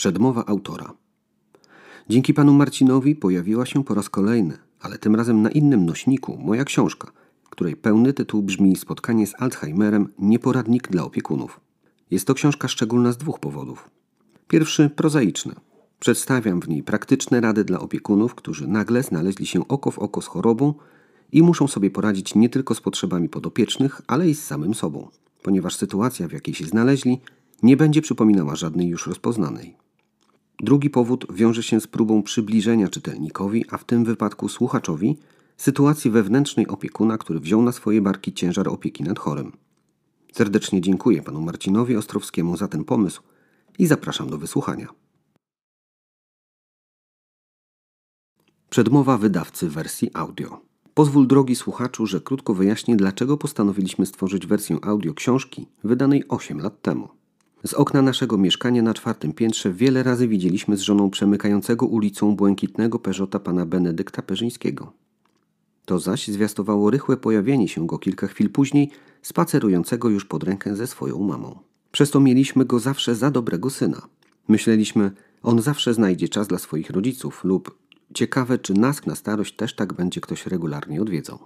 Przedmowa autora. Dzięki panu Marcinowi pojawiła się po raz kolejny, ale tym razem na innym nośniku, moja książka, której pełny tytuł brzmi Spotkanie z Alzheimerem nieporadnik dla opiekunów. Jest to książka szczególna z dwóch powodów. Pierwszy prozaiczny. Przedstawiam w niej praktyczne rady dla opiekunów, którzy nagle znaleźli się oko w oko z chorobą i muszą sobie poradzić nie tylko z potrzebami podopiecznych, ale i z samym sobą, ponieważ sytuacja, w jakiej się znaleźli, nie będzie przypominała żadnej już rozpoznanej. Drugi powód wiąże się z próbą przybliżenia czytelnikowi, a w tym wypadku słuchaczowi, sytuacji wewnętrznej opiekuna, który wziął na swoje barki ciężar opieki nad chorym. Serdecznie dziękuję panu Marcinowi Ostrowskiemu za ten pomysł i zapraszam do wysłuchania. Przedmowa wydawcy wersji audio. Pozwól, drogi słuchaczu, że krótko wyjaśnię, dlaczego postanowiliśmy stworzyć wersję audio książki wydanej 8 lat temu. Z okna naszego mieszkania na czwartym piętrze wiele razy widzieliśmy z żoną przemykającego ulicą błękitnego Peżota pana Benedykta Perzyńskiego. To zaś zwiastowało rychłe pojawienie się go kilka chwil później, spacerującego już pod rękę ze swoją mamą. Przez to mieliśmy go zawsze za dobrego syna. Myśleliśmy, on zawsze znajdzie czas dla swoich rodziców lub ciekawe, czy nas na starość też tak będzie ktoś regularnie odwiedzał.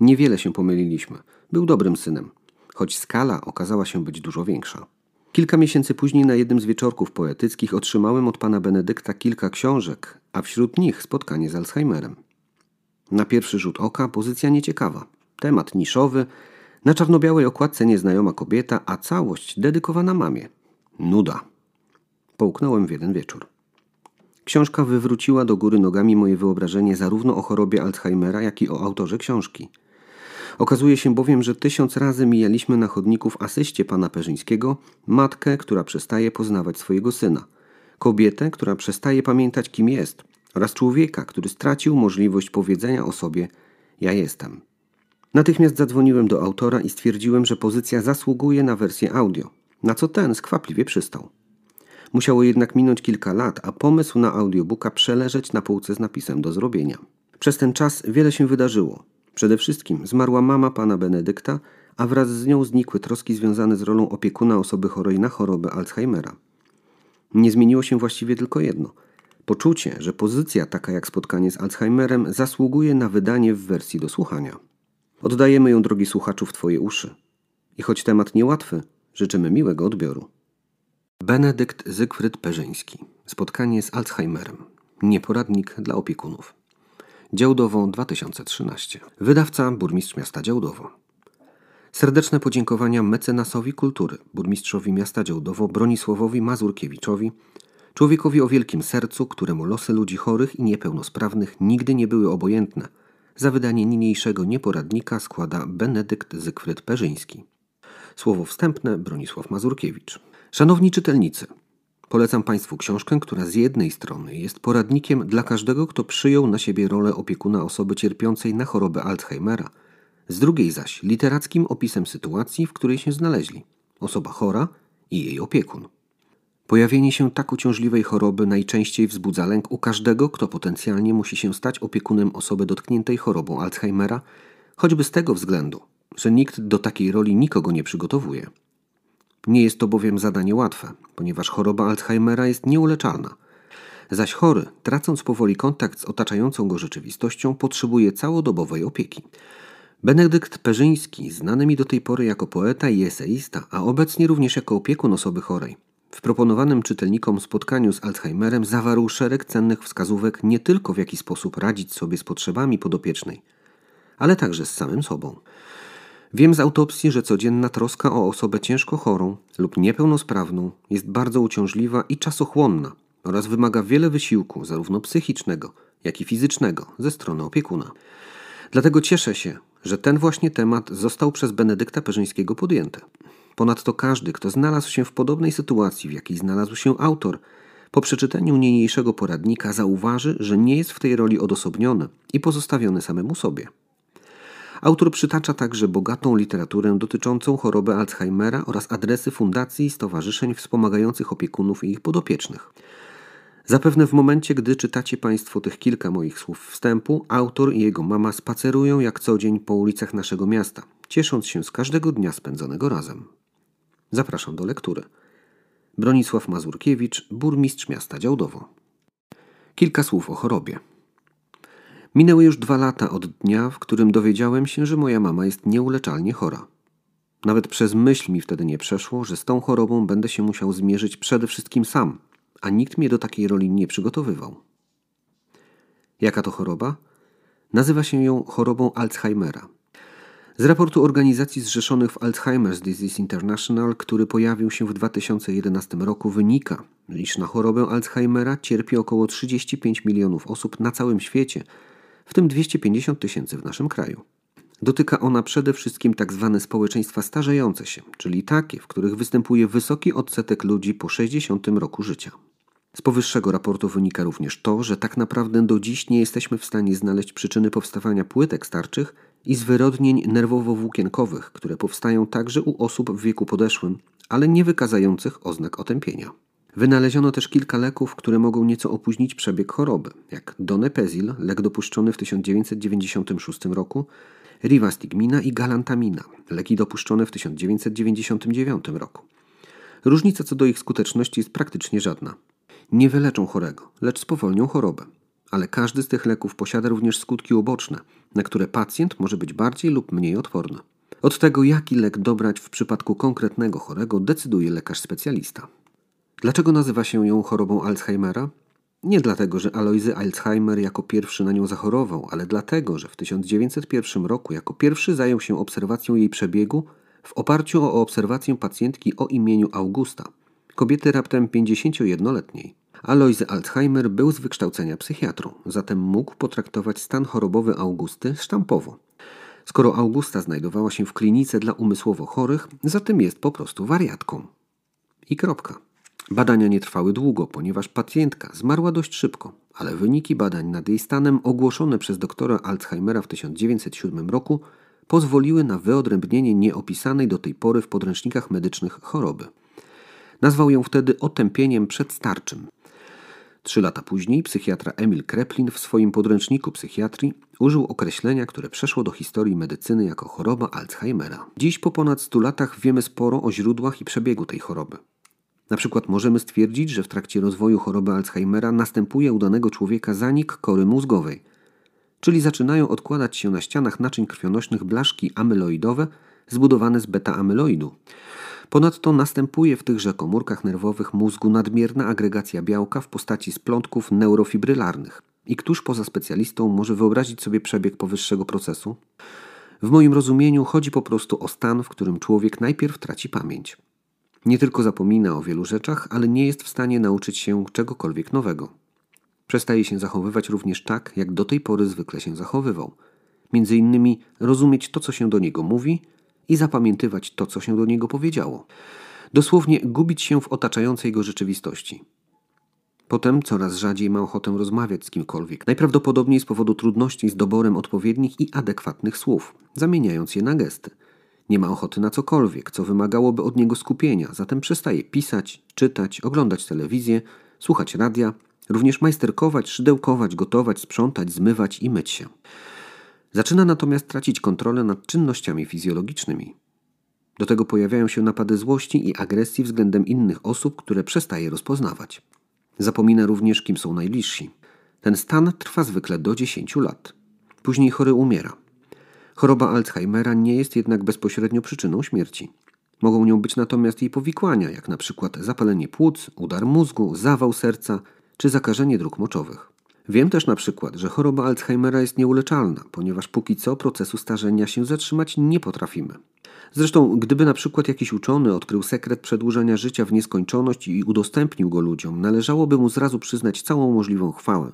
Niewiele się pomyliliśmy. Był dobrym synem, choć skala okazała się być dużo większa. Kilka miesięcy później na jednym z wieczorków poetyckich otrzymałem od pana Benedykta kilka książek, a wśród nich spotkanie z Alzheimerem. Na pierwszy rzut oka pozycja nieciekawa. Temat niszowy, na czarno-białej okładce nieznajoma kobieta, a całość dedykowana mamie. Nuda. Połknąłem w jeden wieczór. Książka wywróciła do góry nogami moje wyobrażenie zarówno o chorobie Alzheimera, jak i o autorze książki. Okazuje się bowiem, że tysiąc razy mijaliśmy na chodniku w asyście pana Perzyńskiego matkę, która przestaje poznawać swojego syna, kobietę, która przestaje pamiętać, kim jest, oraz człowieka, który stracił możliwość powiedzenia o sobie: Ja jestem. Natychmiast zadzwoniłem do autora i stwierdziłem, że pozycja zasługuje na wersję audio, na co ten skwapliwie przystał. Musiało jednak minąć kilka lat, a pomysł na audiobooka przeleżeć na półce z napisem do zrobienia. Przez ten czas wiele się wydarzyło. Przede wszystkim zmarła mama pana Benedykta, a wraz z nią znikły troski związane z rolą opiekuna osoby chorej na chorobę Alzheimera. Nie zmieniło się właściwie tylko jedno. Poczucie, że pozycja taka jak spotkanie z Alzheimerem zasługuje na wydanie w wersji do słuchania. Oddajemy ją, drogi słuchaczu, w Twoje uszy. I choć temat niełatwy, życzymy miłego odbioru. Benedykt Zygfryd Perzyński. Spotkanie z Alzheimerem. Nieporadnik dla opiekunów. Działdowo 2013. Wydawca burmistrz miasta Działdowo. Serdeczne podziękowania mecenasowi kultury, burmistrzowi miasta Działdowo Bronisławowi Mazurkiewiczowi, człowiekowi o wielkim sercu, któremu losy ludzi chorych i niepełnosprawnych nigdy nie były obojętne. Za wydanie niniejszego nieporadnika składa Benedykt Zygfryd Perzyński. Słowo wstępne Bronisław Mazurkiewicz. Szanowni czytelnicy, polecam Państwu książkę, która z jednej strony jest poradnikiem dla każdego, kto przyjął na siebie rolę opiekuna osoby cierpiącej na chorobę Alzheimera, z drugiej zaś literackim opisem sytuacji, w której się znaleźli osoba chora i jej opiekun. Pojawienie się tak uciążliwej choroby najczęściej wzbudza lęk u każdego, kto potencjalnie musi się stać opiekunem osoby dotkniętej chorobą Alzheimera, choćby z tego względu, że nikt do takiej roli nikogo nie przygotowuje. Nie jest to bowiem zadanie łatwe, ponieważ choroba Alzheimera jest nieuleczalna. Zaś chory, tracąc powoli kontakt z otaczającą go rzeczywistością, potrzebuje całodobowej opieki. Benedykt Perzyński, znany mi do tej pory jako poeta i eseista, a obecnie również jako opiekun osoby chorej, w proponowanym czytelnikom spotkaniu z Alzheimerem zawarł szereg cennych wskazówek nie tylko w jaki sposób radzić sobie z potrzebami podopiecznej, ale także z samym sobą. Wiem z autopsji, że codzienna troska o osobę ciężko chorą lub niepełnosprawną jest bardzo uciążliwa i czasochłonna oraz wymaga wiele wysiłku, zarówno psychicznego, jak i fizycznego, ze strony opiekuna. Dlatego cieszę się, że ten właśnie temat został przez Benedykta Perzyńskiego podjęty. Ponadto każdy, kto znalazł się w podobnej sytuacji, w jakiej znalazł się autor, po przeczytaniu niniejszego poradnika zauważy, że nie jest w tej roli odosobniony i pozostawiony samemu sobie. Autor przytacza także bogatą literaturę dotyczącą choroby Alzheimera oraz adresy fundacji i stowarzyszeń wspomagających opiekunów i ich podopiecznych. Zapewne w momencie, gdy czytacie Państwo tych kilka moich słów wstępu, autor i jego mama spacerują jak co dzień po ulicach naszego miasta, ciesząc się z każdego dnia spędzonego razem. Zapraszam do lektury. Bronisław Mazurkiewicz, burmistrz miasta Działdowo. Kilka słów o chorobie. Minęły już dwa lata od dnia, w którym dowiedziałem się, że moja mama jest nieuleczalnie chora. Nawet przez myśl mi wtedy nie przeszło, że z tą chorobą będę się musiał zmierzyć przede wszystkim sam, a nikt mnie do takiej roli nie przygotowywał. Jaka to choroba? Nazywa się ją chorobą Alzheimera. Z raportu Organizacji Zrzeszonych w Alzheimer's Disease International, który pojawił się w 2011 roku, wynika, iż na chorobę Alzheimera cierpi około 35 milionów osób na całym świecie, w tym 250 tysięcy w naszym kraju. Dotyka ona przede wszystkim tzw. Tak społeczeństwa starzejące się, czyli takie, w których występuje wysoki odsetek ludzi po 60 roku życia. Z powyższego raportu wynika również to, że tak naprawdę do dziś nie jesteśmy w stanie znaleźć przyczyny powstawania płytek starczych i zwyrodnień nerwowo-włókienkowych, które powstają także u osób w wieku podeszłym, ale nie wykazających oznak otępienia. Wynaleziono też kilka leków, które mogą nieco opóźnić przebieg choroby, jak donepezil, lek dopuszczony w 1996 roku, rivastigmina i galantamina, leki dopuszczone w 1999 roku. Różnica co do ich skuteczności jest praktycznie żadna. Nie wyleczą chorego, lecz spowolnią chorobę. Ale każdy z tych leków posiada również skutki uboczne, na które pacjent może być bardziej lub mniej odporny. Od tego, jaki lek dobrać w przypadku konkretnego chorego, decyduje lekarz specjalista. Dlaczego nazywa się ją chorobą Alzheimera? Nie dlatego, że Aloisy Alzheimer jako pierwszy na nią zachorował, ale dlatego, że w 1901 roku jako pierwszy zajął się obserwacją jej przebiegu w oparciu o obserwację pacjentki o imieniu Augusta, kobiety raptem 51-letniej. Alois Alzheimer był z wykształcenia psychiatrą, zatem mógł potraktować stan chorobowy Augusty sztampowo. Skoro Augusta znajdowała się w klinice dla umysłowo chorych, zatem jest po prostu wariatką. I kropka. Badania nie trwały długo, ponieważ pacjentka zmarła dość szybko, ale wyniki badań nad jej stanem ogłoszone przez doktora Alzheimera w 1907 roku pozwoliły na wyodrębnienie nieopisanej do tej pory w podręcznikach medycznych choroby. Nazwał ją wtedy otępieniem przedstarczym. Trzy lata później psychiatra Emil Kreplin w swoim podręczniku psychiatrii użył określenia, które przeszło do historii medycyny jako choroba Alzheimera. Dziś po ponad 100 latach wiemy sporo o źródłach i przebiegu tej choroby. Na przykład możemy stwierdzić, że w trakcie rozwoju choroby Alzheimera następuje u danego człowieka zanik kory mózgowej, czyli zaczynają odkładać się na ścianach naczyń krwionośnych blaszki amyloidowe zbudowane z beta-amyloidu. Ponadto następuje w tychże komórkach nerwowych mózgu nadmierna agregacja białka w postaci splątków neurofibrylarnych. I któż poza specjalistą może wyobrazić sobie przebieg powyższego procesu? W moim rozumieniu chodzi po prostu o stan, w którym człowiek najpierw traci pamięć. Nie tylko zapomina o wielu rzeczach, ale nie jest w stanie nauczyć się czegokolwiek nowego. Przestaje się zachowywać również tak, jak do tej pory zwykle się zachowywał. Między innymi rozumieć to, co się do niego mówi i zapamiętywać to, co się do niego powiedziało. Dosłownie gubić się w otaczającej go rzeczywistości. Potem coraz rzadziej ma ochotę rozmawiać z kimkolwiek, najprawdopodobniej z powodu trudności z doborem odpowiednich i adekwatnych słów, zamieniając je na gesty. Nie ma ochoty na cokolwiek, co wymagałoby od niego skupienia, zatem przestaje pisać, czytać, oglądać telewizję, słuchać radia, również majsterkować, szydełkować, gotować, sprzątać, zmywać i myć się. Zaczyna natomiast tracić kontrolę nad czynnościami fizjologicznymi. Do tego pojawiają się napady złości i agresji względem innych osób, które przestaje rozpoznawać. Zapomina również, kim są najbliżsi. Ten stan trwa zwykle do 10 lat. Później chory umiera. Choroba Alzheimera nie jest jednak bezpośrednio przyczyną śmierci. Mogą nią być natomiast jej powikłania, jak na przykład zapalenie płuc, udar mózgu, zawał serca czy zakażenie dróg moczowych. Wiem też na przykład, że choroba Alzheimera jest nieuleczalna, ponieważ póki co procesu starzenia się zatrzymać nie potrafimy. Zresztą, gdyby na przykład jakiś uczony odkrył sekret przedłużania życia w nieskończoność i udostępnił go ludziom, należałoby mu zrazu przyznać całą możliwą chwałę.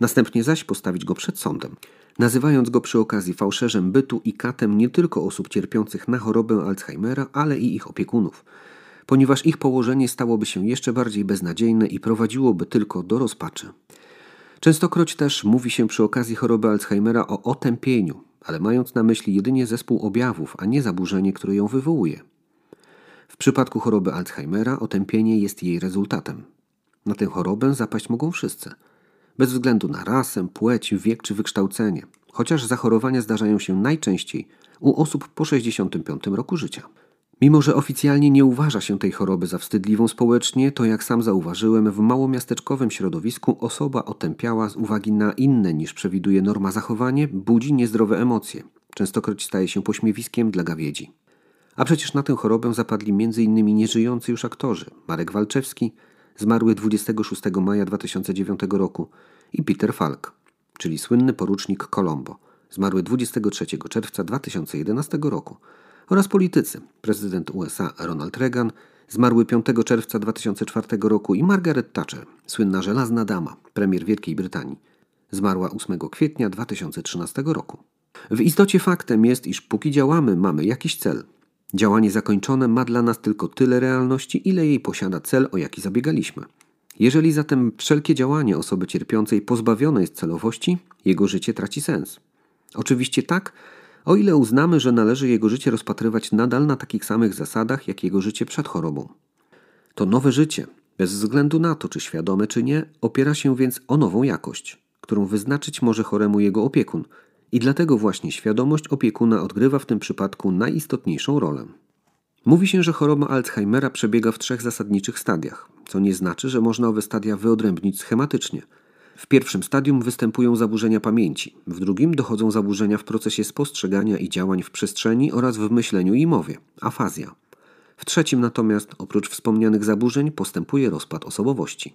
Następnie zaś postawić go przed sądem, nazywając go przy okazji fałszerzem bytu i katem nie tylko osób cierpiących na chorobę Alzheimera, ale i ich opiekunów, ponieważ ich położenie stałoby się jeszcze bardziej beznadziejne i prowadziłoby tylko do rozpaczy. Częstokroć też mówi się przy okazji choroby Alzheimera o otępieniu, ale mając na myśli jedynie zespół objawów, a nie zaburzenie, które ją wywołuje. W przypadku choroby Alzheimera otępienie jest jej rezultatem. Na tę chorobę zapaść mogą wszyscy, bez względu na rasę, płeć, wiek czy wykształcenie, chociaż zachorowania zdarzają się najczęściej u osób po 65 roku życia. Mimo, że oficjalnie nie uważa się tej choroby za wstydliwą społecznie, to jak sam zauważyłem, w małomiasteczkowym środowisku osoba otępiała z uwagi na inne niż przewiduje norma zachowanie budzi niezdrowe emocje. Częstokroć staje się pośmiewiskiem dla gawiedzi. A przecież na tę chorobę zapadli m.in. nieżyjący już aktorzy Marek Walczewski, zmarły 26 maja 2009 roku i Peter Falk, czyli słynny porucznik Colombo, zmarły 23 czerwca 2011 roku oraz politycy, prezydent USA Ronald Reagan, zmarły 5 czerwca 2004 roku i Margaret Thatcher, słynna żelazna dama, premier Wielkiej Brytanii, zmarła 8 kwietnia 2013 roku. W istocie faktem jest, iż póki działamy, mamy jakiś cel. Działanie zakończone ma dla nas tylko tyle realności, ile jej posiada cel, o jaki zabiegaliśmy. Jeżeli zatem wszelkie działanie osoby cierpiącej pozbawione jest celowości, jego życie traci sens. Oczywiście tak, o ile uznamy, że należy jego życie rozpatrywać nadal na takich samych zasadach, jak jego życie przed chorobą. To nowe życie, bez względu na to, czy świadome, czy nie, opiera się więc o nową jakość, którą wyznaczyć może choremu jego opiekun, i dlatego właśnie świadomość opiekuna odgrywa w tym przypadku najistotniejszą rolę. Mówi się, że choroba Alzheimera przebiega w trzech zasadniczych stadiach, co nie znaczy, że można owe stadia wyodrębnić schematycznie – w pierwszym stadium występują zaburzenia pamięci, w drugim dochodzą zaburzenia w procesie spostrzegania i działań w przestrzeni oraz w myśleniu i mowie afazja. W trzecim natomiast, oprócz wspomnianych zaburzeń, postępuje rozpad osobowości.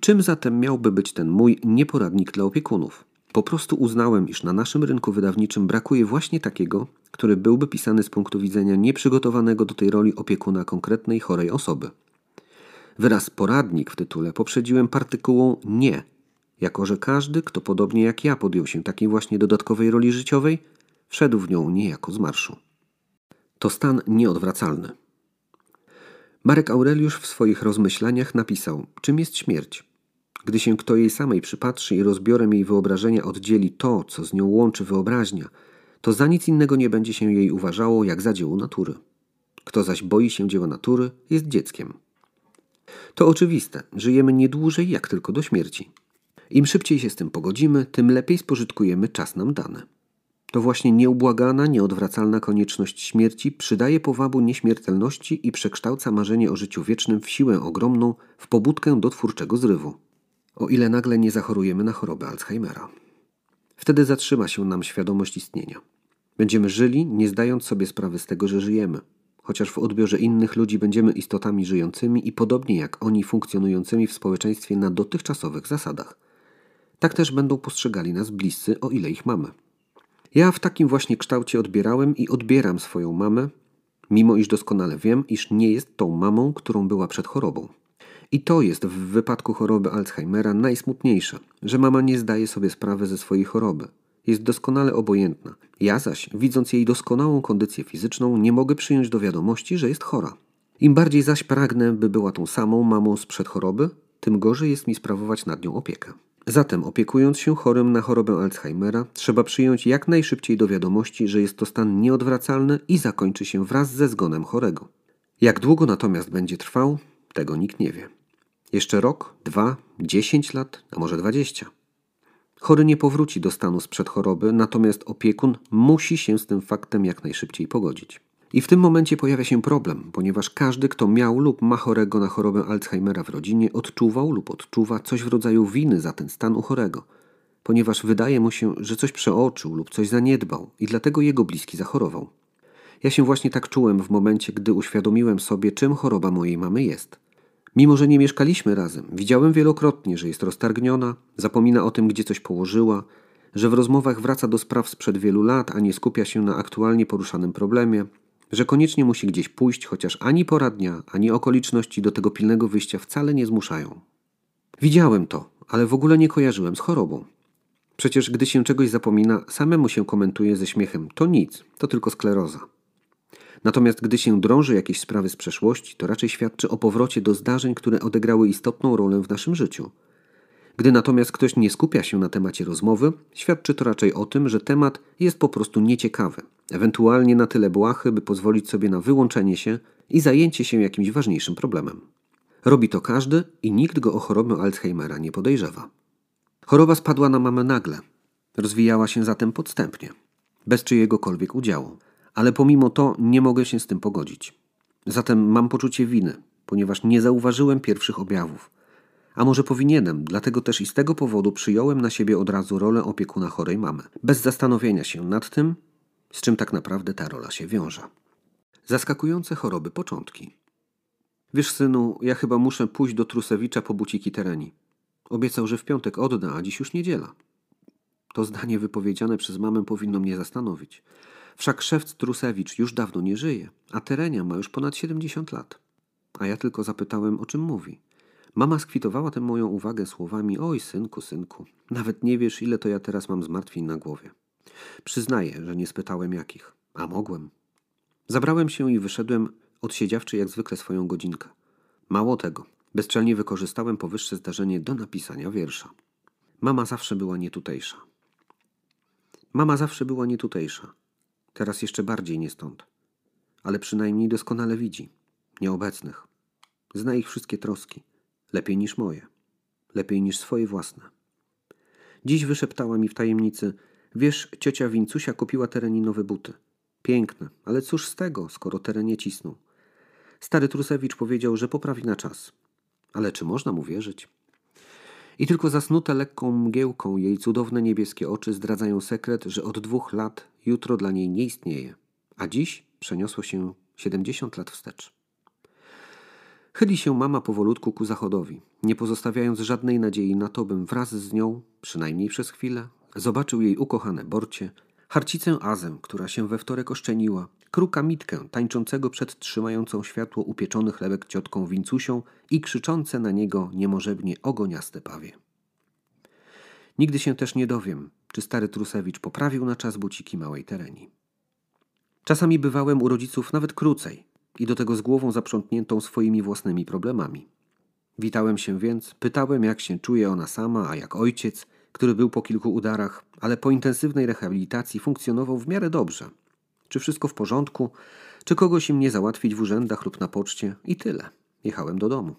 Czym zatem miałby być ten mój nieporadnik dla opiekunów? Po prostu uznałem, iż na naszym rynku wydawniczym brakuje właśnie takiego, który byłby pisany z punktu widzenia nieprzygotowanego do tej roli opiekuna konkretnej chorej osoby. Wyraz poradnik w tytule poprzedziłem partykułą nie jako że każdy, kto podobnie jak ja podjął się takiej właśnie dodatkowej roli życiowej, wszedł w nią niejako z marszu. To stan nieodwracalny. Marek Aureliusz w swoich rozmyślaniach napisał, czym jest śmierć. Gdy się kto jej samej przypatrzy i rozbiorem jej wyobrażenia oddzieli to, co z nią łączy wyobraźnia, to za nic innego nie będzie się jej uważało jak za dzieło natury. Kto zaś boi się dzieła natury, jest dzieckiem. To oczywiste, żyjemy nie dłużej jak tylko do śmierci. Im szybciej się z tym pogodzimy, tym lepiej spożytkujemy czas nam dany. To właśnie nieubłagana, nieodwracalna konieczność śmierci przydaje powabu nieśmiertelności i przekształca marzenie o życiu wiecznym w siłę ogromną, w pobudkę do twórczego zrywu. O ile nagle nie zachorujemy na chorobę Alzheimera. Wtedy zatrzyma się nam świadomość istnienia. Będziemy żyli, nie zdając sobie sprawy z tego, że żyjemy. Chociaż w odbiorze innych ludzi będziemy istotami żyjącymi i podobnie jak oni funkcjonującymi w społeczeństwie na dotychczasowych zasadach. Tak też będą postrzegali nas bliscy, o ile ich mamy. Ja w takim właśnie kształcie odbierałem i odbieram swoją mamę, mimo iż doskonale wiem, iż nie jest tą mamą, którą była przed chorobą. I to jest w wypadku choroby Alzheimera najsmutniejsze, że mama nie zdaje sobie sprawy ze swojej choroby. Jest doskonale obojętna. Ja zaś, widząc jej doskonałą kondycję fizyczną, nie mogę przyjąć do wiadomości, że jest chora. Im bardziej zaś pragnę, by była tą samą mamą sprzed choroby, tym gorzej jest mi sprawować nad nią opiekę. Zatem, opiekując się chorym na chorobę Alzheimera, trzeba przyjąć jak najszybciej do wiadomości, że jest to stan nieodwracalny i zakończy się wraz ze zgonem chorego. Jak długo natomiast będzie trwał, tego nikt nie wie. Jeszcze rok, dwa, dziesięć lat, a może dwadzieścia. Chory nie powróci do stanu sprzed choroby, natomiast opiekun musi się z tym faktem jak najszybciej pogodzić. I w tym momencie pojawia się problem, ponieważ każdy, kto miał lub ma chorego na chorobę Alzheimera w rodzinie, odczuwał lub odczuwa coś w rodzaju winy za ten stan u chorego, ponieważ wydaje mu się, że coś przeoczył lub coś zaniedbał i dlatego jego bliski zachorował. Ja się właśnie tak czułem w momencie, gdy uświadomiłem sobie, czym choroba mojej mamy jest. Mimo, że nie mieszkaliśmy razem, widziałem wielokrotnie, że jest roztargniona, zapomina o tym, gdzie coś położyła, że w rozmowach wraca do spraw sprzed wielu lat, a nie skupia się na aktualnie poruszanym problemie, że koniecznie musi gdzieś pójść, chociaż ani pora dnia, ani okoliczności do tego pilnego wyjścia wcale nie zmuszają. Widziałem to, ale w ogóle nie kojarzyłem z chorobą. Przecież gdy się czegoś zapomina, samemu się komentuje ze śmiechem: to nic, to tylko skleroza. Natomiast gdy się drąży jakieś sprawy z przeszłości, to raczej świadczy o powrocie do zdarzeń, które odegrały istotną rolę w naszym życiu. Gdy natomiast ktoś nie skupia się na temacie rozmowy, świadczy to raczej o tym, że temat jest po prostu nieciekawy, ewentualnie na tyle błahy, by pozwolić sobie na wyłączenie się i zajęcie się jakimś ważniejszym problemem. Robi to każdy i nikt go o chorobę Alzheimera nie podejrzewa. Choroba spadła na mamę nagle. Rozwijała się zatem podstępnie, bez czyjegokolwiek udziału. Ale pomimo to nie mogę się z tym pogodzić. Zatem mam poczucie winy, ponieważ nie zauważyłem pierwszych objawów. A może powinienem, dlatego też i z tego powodu przyjąłem na siebie od razu rolę opiekuna chorej mamy, bez zastanowienia się nad tym, z czym tak naprawdę ta rola się wiąże. Zaskakujące choroby początki. Wiesz, synu, ja chyba muszę pójść do Trusewicza po buciki tereni. Obiecał, że w piątek odda, a dziś już niedziela. To zdanie wypowiedziane przez mamę powinno mnie zastanowić. Wszak szewc Trusewicz już dawno nie żyje, a Terenia ma już ponad 70 lat. A ja tylko zapytałem, o czym mówi. Mama skwitowała tę moją uwagę słowami: Oj, synku, synku, nawet nie wiesz, ile to ja teraz mam zmartwień na głowie. Przyznaję, że nie spytałem jakich, a mogłem. Zabrałem się i wyszedłem, odsiedziawszy jak zwykle swoją godzinkę. Mało tego, bezczelnie wykorzystałem powyższe zdarzenie do napisania wiersza. Mama zawsze była nietutejsza. Mama zawsze była nietutejsza. Teraz jeszcze bardziej nie stąd. Ale przynajmniej doskonale widzi. Nieobecnych. Zna ich wszystkie troski. Lepiej niż moje. Lepiej niż swoje własne. Dziś wyszeptała mi w tajemnicy Wiesz, ciocia Wincusia kupiła tereni nowe buty. Piękne, ale cóż z tego, skoro terenie cisną. Stary Trusewicz powiedział, że poprawi na czas. Ale czy można mu wierzyć? I tylko zasnute lekką mgiełką jej cudowne niebieskie oczy zdradzają sekret, że od dwóch lat jutro dla niej nie istnieje, a dziś przeniosło się siedemdziesiąt lat wstecz. Chyli się mama powolutku ku zachodowi, nie pozostawiając żadnej nadziei na to, bym wraz z nią, przynajmniej przez chwilę, zobaczył jej ukochane borcie, harcicę Azę, która się we wtorek oszczeniła, kruka mitkę tańczącego przed trzymającą światło upieczony chlebek ciotką Wincusią i krzyczące na niego niemożebnie ogoniaste pawie. Nigdy się też nie dowiem, czy stary Trusewicz poprawił na czas buciki małej tereni. Czasami bywałem u rodziców nawet krócej i do tego z głową zaprzątniętą swoimi własnymi problemami. Witałem się więc, pytałem jak się czuje ona sama, a jak ojciec, który był po kilku udarach, ale po intensywnej rehabilitacji funkcjonował w miarę dobrze. Czy wszystko w porządku, czy kogoś im nie załatwić w urzędach lub na poczcie i tyle. Jechałem do domu.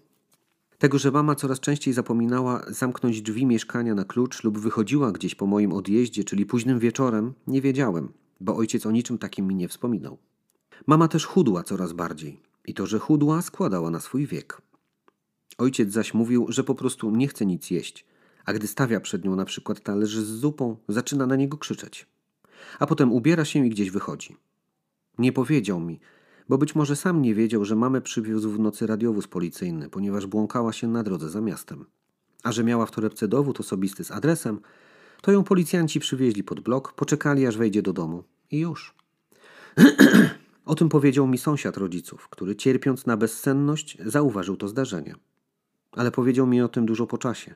Tego, że mama coraz częściej zapominała zamknąć drzwi mieszkania na klucz lub wychodziła gdzieś po moim odjeździe, czyli późnym wieczorem, nie wiedziałem, bo ojciec o niczym takim mi nie wspominał. Mama też chudła coraz bardziej i to, że chudła, składała na swój wiek. Ojciec zaś mówił, że po prostu nie chce nic jeść, a gdy stawia przed nią na przykład talerz z zupą, zaczyna na niego krzyczeć. A potem ubiera się i gdzieś wychodzi. Nie powiedział mi, bo być może sam nie wiedział, że mamę przywiózł w nocy radiowóz policyjny, ponieważ błąkała się na drodze za miastem. A że miała w torebce dowód osobisty z adresem, to ją policjanci przywieźli pod blok, poczekali aż wejdzie do domu i już. o tym powiedział mi sąsiad rodziców, który cierpiąc na bezsenność zauważył to zdarzenie. Ale powiedział mi o tym dużo po czasie.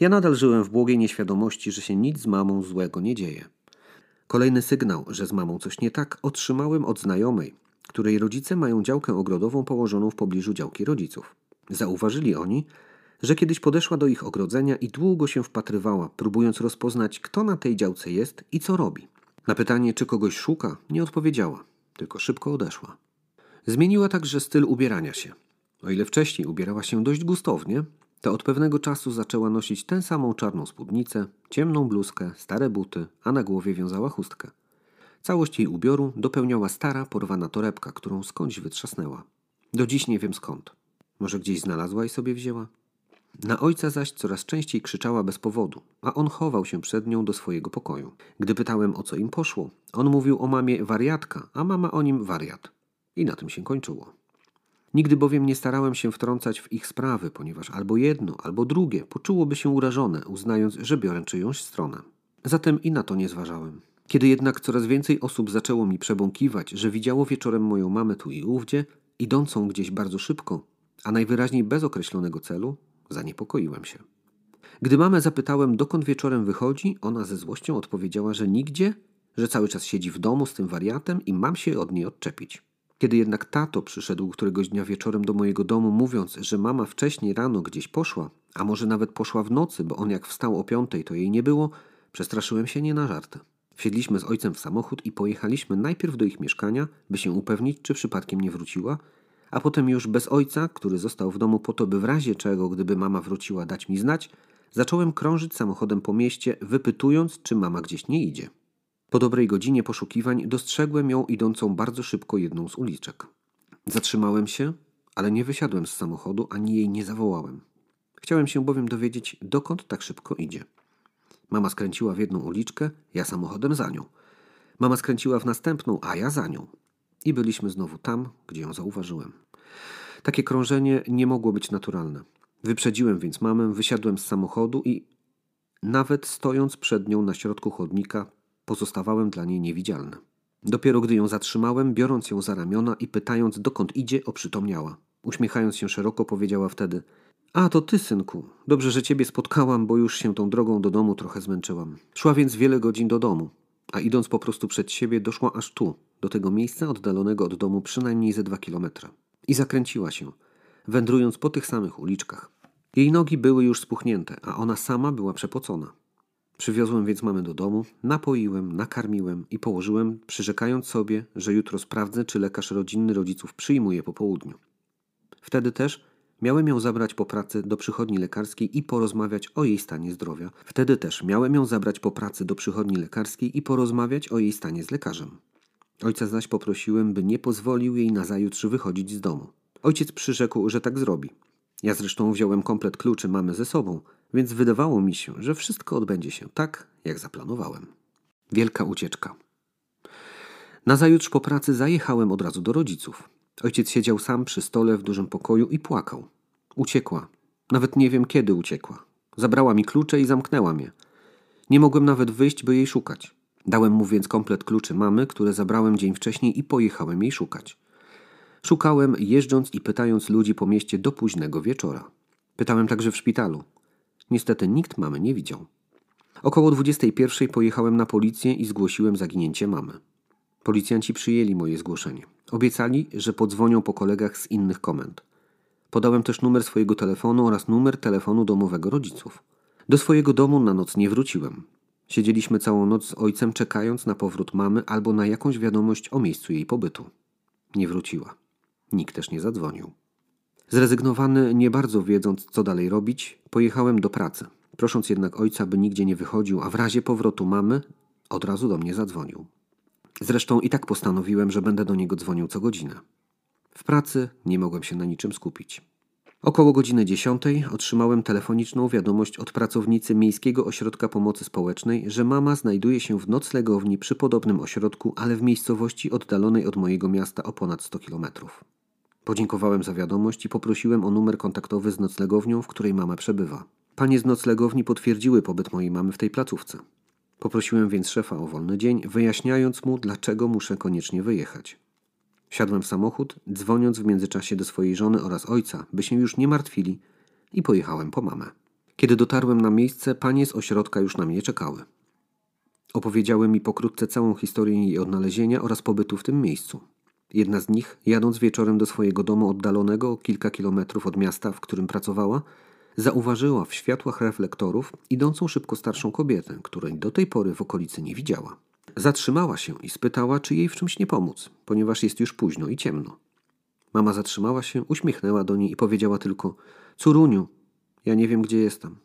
Ja nadal żyłem w błogiej nieświadomości, że się nic z mamą złego nie dzieje. Kolejny sygnał, że z mamą coś nie tak, otrzymałem od znajomej, której rodzice mają działkę ogrodową położoną w pobliżu działki rodziców. Zauważyli oni, że kiedyś podeszła do ich ogrodzenia i długo się wpatrywała, próbując rozpoznać, kto na tej działce jest i co robi. Na pytanie, czy kogoś szuka, nie odpowiedziała, tylko szybko odeszła. Zmieniła także styl ubierania się. O ile wcześniej ubierała się dość gustownie, to od pewnego czasu zaczęła nosić tę samą czarną spódnicę, ciemną bluzkę, stare buty, a na głowie wiązała chustkę. Całość jej ubioru dopełniała stara, porwana torebka, którą skądś wytrzasnęła. Do dziś nie wiem skąd. Może gdzieś znalazła i sobie wzięła? Na ojca zaś coraz częściej krzyczała bez powodu, a on chował się przed nią do swojego pokoju. Gdy pytałem o co im poszło, on mówił o mamie wariatka, a mama o nim wariat. I na tym się kończyło. Nigdy bowiem nie starałem się wtrącać w ich sprawy, ponieważ albo jedno, albo drugie poczułoby się urażone, uznając, że biorę czyjąś stronę. Zatem i na to nie zważałem. Kiedy jednak coraz więcej osób zaczęło mi przebąkiwać, że widziało wieczorem moją mamę tu i ówdzie, idącą gdzieś bardzo szybko, a najwyraźniej bez określonego celu, zaniepokoiłem się. Gdy mamę zapytałem, dokąd wieczorem wychodzi, ona ze złością odpowiedziała, że nigdzie, że cały czas siedzi w domu z tym wariatem i mam się od niej odczepić. Kiedy jednak tato przyszedł któregoś dnia wieczorem do mojego domu, mówiąc, że mama wcześniej rano gdzieś poszła, a może nawet poszła w nocy, bo on jak wstał o piątej, to jej nie było, przestraszyłem się nie na żarty. Wsiedliśmy z ojcem w samochód i pojechaliśmy najpierw do ich mieszkania, by się upewnić, czy przypadkiem nie wróciła, a potem już bez ojca, który został w domu po to, by w razie czego, gdyby mama wróciła, dać mi znać, zacząłem krążyć samochodem po mieście, wypytując, czy mama gdzieś nie idzie. Po dobrej godzinie poszukiwań dostrzegłem ją idącą bardzo szybko jedną z uliczek. Zatrzymałem się, ale nie wysiadłem z samochodu ani jej nie zawołałem. Chciałem się bowiem dowiedzieć, dokąd tak szybko idzie. Mama skręciła w jedną uliczkę, ja samochodem za nią. Mama skręciła w następną, a ja za nią. I byliśmy znowu tam, gdzie ją zauważyłem. Takie krążenie nie mogło być naturalne. Wyprzedziłem więc mamę, wysiadłem z samochodu i nawet stojąc przed nią na środku chodnika, pozostawałem dla niej niewidzialny. Dopiero gdy ją zatrzymałem, biorąc ją za ramiona i pytając dokąd idzie, oprzytomniała. Uśmiechając się szeroko, powiedziała wtedy: A to ty, synku. Dobrze, że ciebie spotkałam, bo już się tą drogą do domu trochę zmęczyłam. Szła więc wiele godzin do domu, a idąc po prostu przed siebie, doszła aż tu, do tego miejsca oddalonego od domu przynajmniej ze dwa kilometra. I zakręciła się, wędrując po tych samych uliczkach. Jej nogi były już spuchnięte, a ona sama była przepocona. Przywiozłem więc mamy do domu, napoiłem, nakarmiłem i położyłem, przyrzekając sobie, że jutro sprawdzę, czy lekarz rodzinny rodziców przyjmuje po południu. Wtedy też miałem ją zabrać po pracy do przychodni lekarskiej i porozmawiać o jej stanie zdrowia. Wtedy też miałem ją zabrać po pracy do przychodni lekarskiej i porozmawiać o jej stanie z lekarzem. Ojca zaś poprosiłem, by nie pozwolił jej nazajutrz wychodzić z domu. Ojciec przyrzekł, że tak zrobi. Ja zresztą wziąłem komplet kluczy mamy ze sobą, więc wydawało mi się, że wszystko odbędzie się tak, jak zaplanowałem. Wielka ucieczka. Nazajutrz po pracy zajechałem od razu do rodziców. Ojciec siedział sam przy stole w dużym pokoju i płakał. Uciekła. Nawet nie wiem, kiedy uciekła. Zabrała mi klucze i zamknęła mnie. Nie mogłem nawet wyjść, by jej szukać. Dałem mu więc komplet kluczy mamy, które zabrałem dzień wcześniej i pojechałem jej szukać. Szukałem, jeżdżąc i pytając ludzi po mieście do późnego wieczora. Pytałem także w szpitalu. Niestety nikt mamy nie widział. Około 21 pojechałem na policję i zgłosiłem zaginięcie mamy. Policjanci przyjęli moje zgłoszenie. Obiecali, że podzwonią po kolegach z innych komend. Podałem też numer swojego telefonu oraz numer telefonu domowego rodziców. Do swojego domu na noc nie wróciłem. Siedzieliśmy całą noc z ojcem, czekając na powrót mamy albo na jakąś wiadomość o miejscu jej pobytu. Nie wróciła. Nikt też nie zadzwonił. Zrezygnowany, nie bardzo wiedząc, co dalej robić, pojechałem do pracy, prosząc jednak ojca, by nigdzie nie wychodził, a w razie powrotu mamy od razu do mnie zadzwonił. Zresztą i tak postanowiłem, że będę do niego dzwonił co godzinę. W pracy nie mogłem się na niczym skupić. Około godziny dziesiątej otrzymałem telefoniczną wiadomość od pracownicy Miejskiego Ośrodka Pomocy Społecznej, że mama znajduje się w noclegowni przy podobnym ośrodku, ale w miejscowości oddalonej od mojego miasta o ponad 100 kilometrów. Podziękowałem za wiadomość i poprosiłem o numer kontaktowy z noclegownią, w której mama przebywa. Panie z noclegowni potwierdziły pobyt mojej mamy w tej placówce. Poprosiłem więc szefa o wolny dzień, wyjaśniając mu, dlaczego muszę koniecznie wyjechać. Wsiadłem w samochód, dzwoniąc w międzyczasie do swojej żony oraz ojca, by się już nie martwili, i pojechałem po mamę. Kiedy dotarłem na miejsce, panie z ośrodka już na mnie czekały. Opowiedziały mi pokrótce całą historię jej odnalezienia oraz pobytu w tym miejscu. Jedna z nich, jadąc wieczorem do swojego domu oddalonego o kilka kilometrów od miasta, w którym pracowała, zauważyła w światłach reflektorów idącą szybko starszą kobietę, której do tej pory w okolicy nie widziała. Zatrzymała się i spytała, czy jej w czymś nie pomóc, ponieważ jest już późno i ciemno. Mama zatrzymała się, uśmiechnęła do niej i powiedziała tylko: Córuniu, ja nie wiem, gdzie jestem.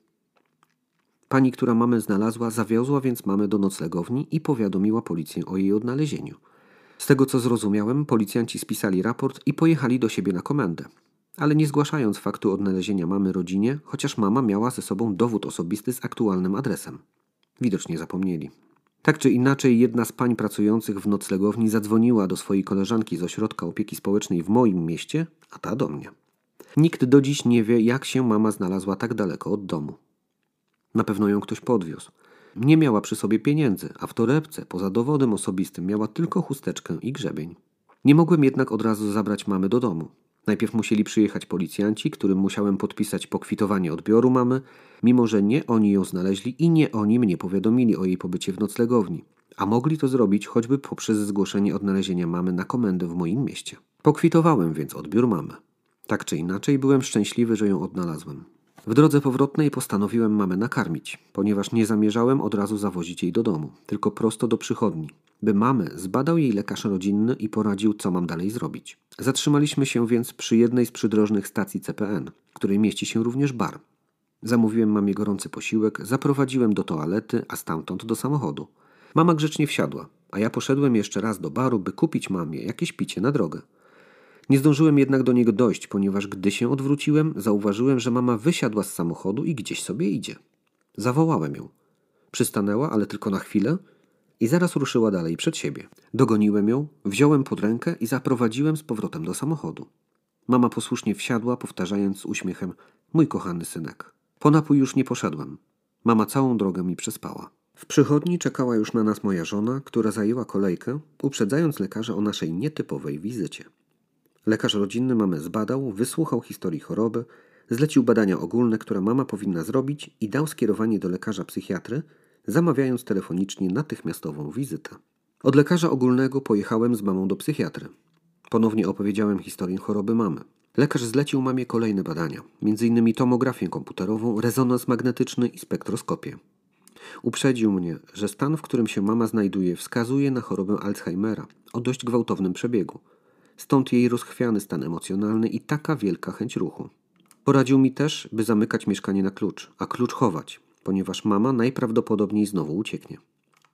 Pani, która mamę znalazła, zawiozła więc mamę do noclegowni i powiadomiła policję o jej odnalezieniu. Z tego co zrozumiałem, policjanci spisali raport i pojechali do siebie na komendę. Ale nie zgłaszając faktu odnalezienia mamy rodzinie, chociaż mama miała ze sobą dowód osobisty z aktualnym adresem. Widocznie zapomnieli. Tak czy inaczej, jedna z pań pracujących w noclegowni zadzwoniła do swojej koleżanki z ośrodka opieki społecznej w moim mieście, a ta do mnie. Nikt do dziś nie wie, jak się mama znalazła tak daleko od domu. Na pewno ją ktoś podwiózł. Nie miała przy sobie pieniędzy, a w torebce poza dowodem osobistym miała tylko chusteczkę i grzebień. Nie mogłem jednak od razu zabrać mamy do domu. Najpierw musieli przyjechać policjanci, którym musiałem podpisać pokwitowanie odbioru mamy, mimo że nie oni ją znaleźli i nie oni mnie powiadomili o jej pobycie w noclegowni. A mogli to zrobić choćby poprzez zgłoszenie odnalezienia mamy na komendę w moim mieście. Pokwitowałem więc odbiór mamy. Tak czy inaczej byłem szczęśliwy, że ją odnalazłem. W drodze powrotnej postanowiłem mamę nakarmić, ponieważ nie zamierzałem od razu zawozić jej do domu, tylko prosto do przychodni, by mamy zbadał jej lekarz rodzinny i poradził, co mam dalej zrobić. Zatrzymaliśmy się więc przy jednej z przydrożnych stacji CPN, w której mieści się również bar. Zamówiłem mamie gorący posiłek, zaprowadziłem do toalety, a stamtąd do samochodu. Mama grzecznie wsiadła, a ja poszedłem jeszcze raz do baru, by kupić mamie jakieś picie na drogę. Nie zdążyłem jednak do niego dojść, ponieważ gdy się odwróciłem, zauważyłem, że mama wysiadła z samochodu i gdzieś sobie idzie. Zawołałem ją. Przystanęła, ale tylko na chwilę i zaraz ruszyła dalej przed siebie. Dogoniłem ją, wziąłem pod rękę i zaprowadziłem z powrotem do samochodu. Mama posłusznie wsiadła, powtarzając z uśmiechem: Mój kochany synek. Po napój już nie poszedłem. Mama całą drogę mi przespała. W przychodni czekała już na nas moja żona, która zajęła kolejkę, uprzedzając lekarza o naszej nietypowej wizycie. Lekarz rodzinny mamę zbadał, wysłuchał historii choroby, zlecił badania ogólne, które mama powinna zrobić i dał skierowanie do lekarza psychiatry, zamawiając telefonicznie natychmiastową wizytę. Od lekarza ogólnego pojechałem z mamą do psychiatry. Ponownie opowiedziałem historię choroby mamy. Lekarz zlecił mamie kolejne badania, m.in. tomografię komputerową, rezonans magnetyczny i spektroskopię. Uprzedził mnie, że stan, w którym się mama znajduje, wskazuje na chorobę Alzheimera o dość gwałtownym przebiegu. Stąd jej rozchwiany stan emocjonalny i taka wielka chęć ruchu. Poradził mi też, by zamykać mieszkanie na klucz, a klucz chować, ponieważ mama najprawdopodobniej znowu ucieknie.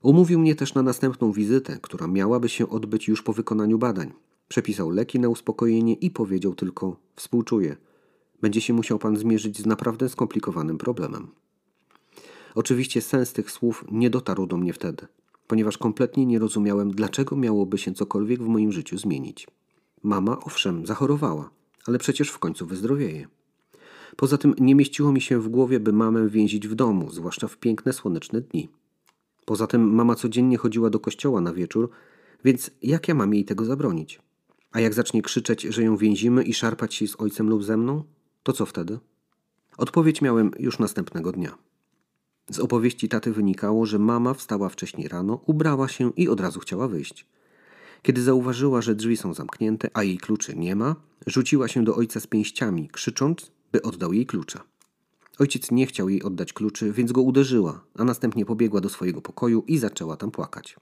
Umówił mnie też na następną wizytę, która miałaby się odbyć już po wykonaniu badań. Przepisał leki na uspokojenie i powiedział tylko: Współczuję. Będzie się musiał pan zmierzyć z naprawdę skomplikowanym problemem. Oczywiście sens tych słów nie dotarł do mnie wtedy, ponieważ kompletnie nie rozumiałem, dlaczego miałoby się cokolwiek w moim życiu zmienić. Mama, owszem, zachorowała, ale przecież w końcu wyzdrowieje. Poza tym nie mieściło mi się w głowie, by mamę więzić w domu, zwłaszcza w piękne słoneczne dni. Poza tym mama codziennie chodziła do kościoła na wieczór, więc jak ja mam jej tego zabronić? A jak zacznie krzyczeć, że ją więzimy i szarpać się z ojcem lub ze mną, to co wtedy? Odpowiedź miałem już następnego dnia. Z opowieści taty wynikało, że mama wstała wcześniej rano, ubrała się i od razu chciała wyjść. Kiedy zauważyła, że drzwi są zamknięte, a jej kluczy nie ma, rzuciła się do ojca z pięściami, krzycząc, by oddał jej klucze. Ojciec nie chciał jej oddać kluczy, więc go uderzyła, a następnie pobiegła do swojego pokoju i zaczęła tam płakać.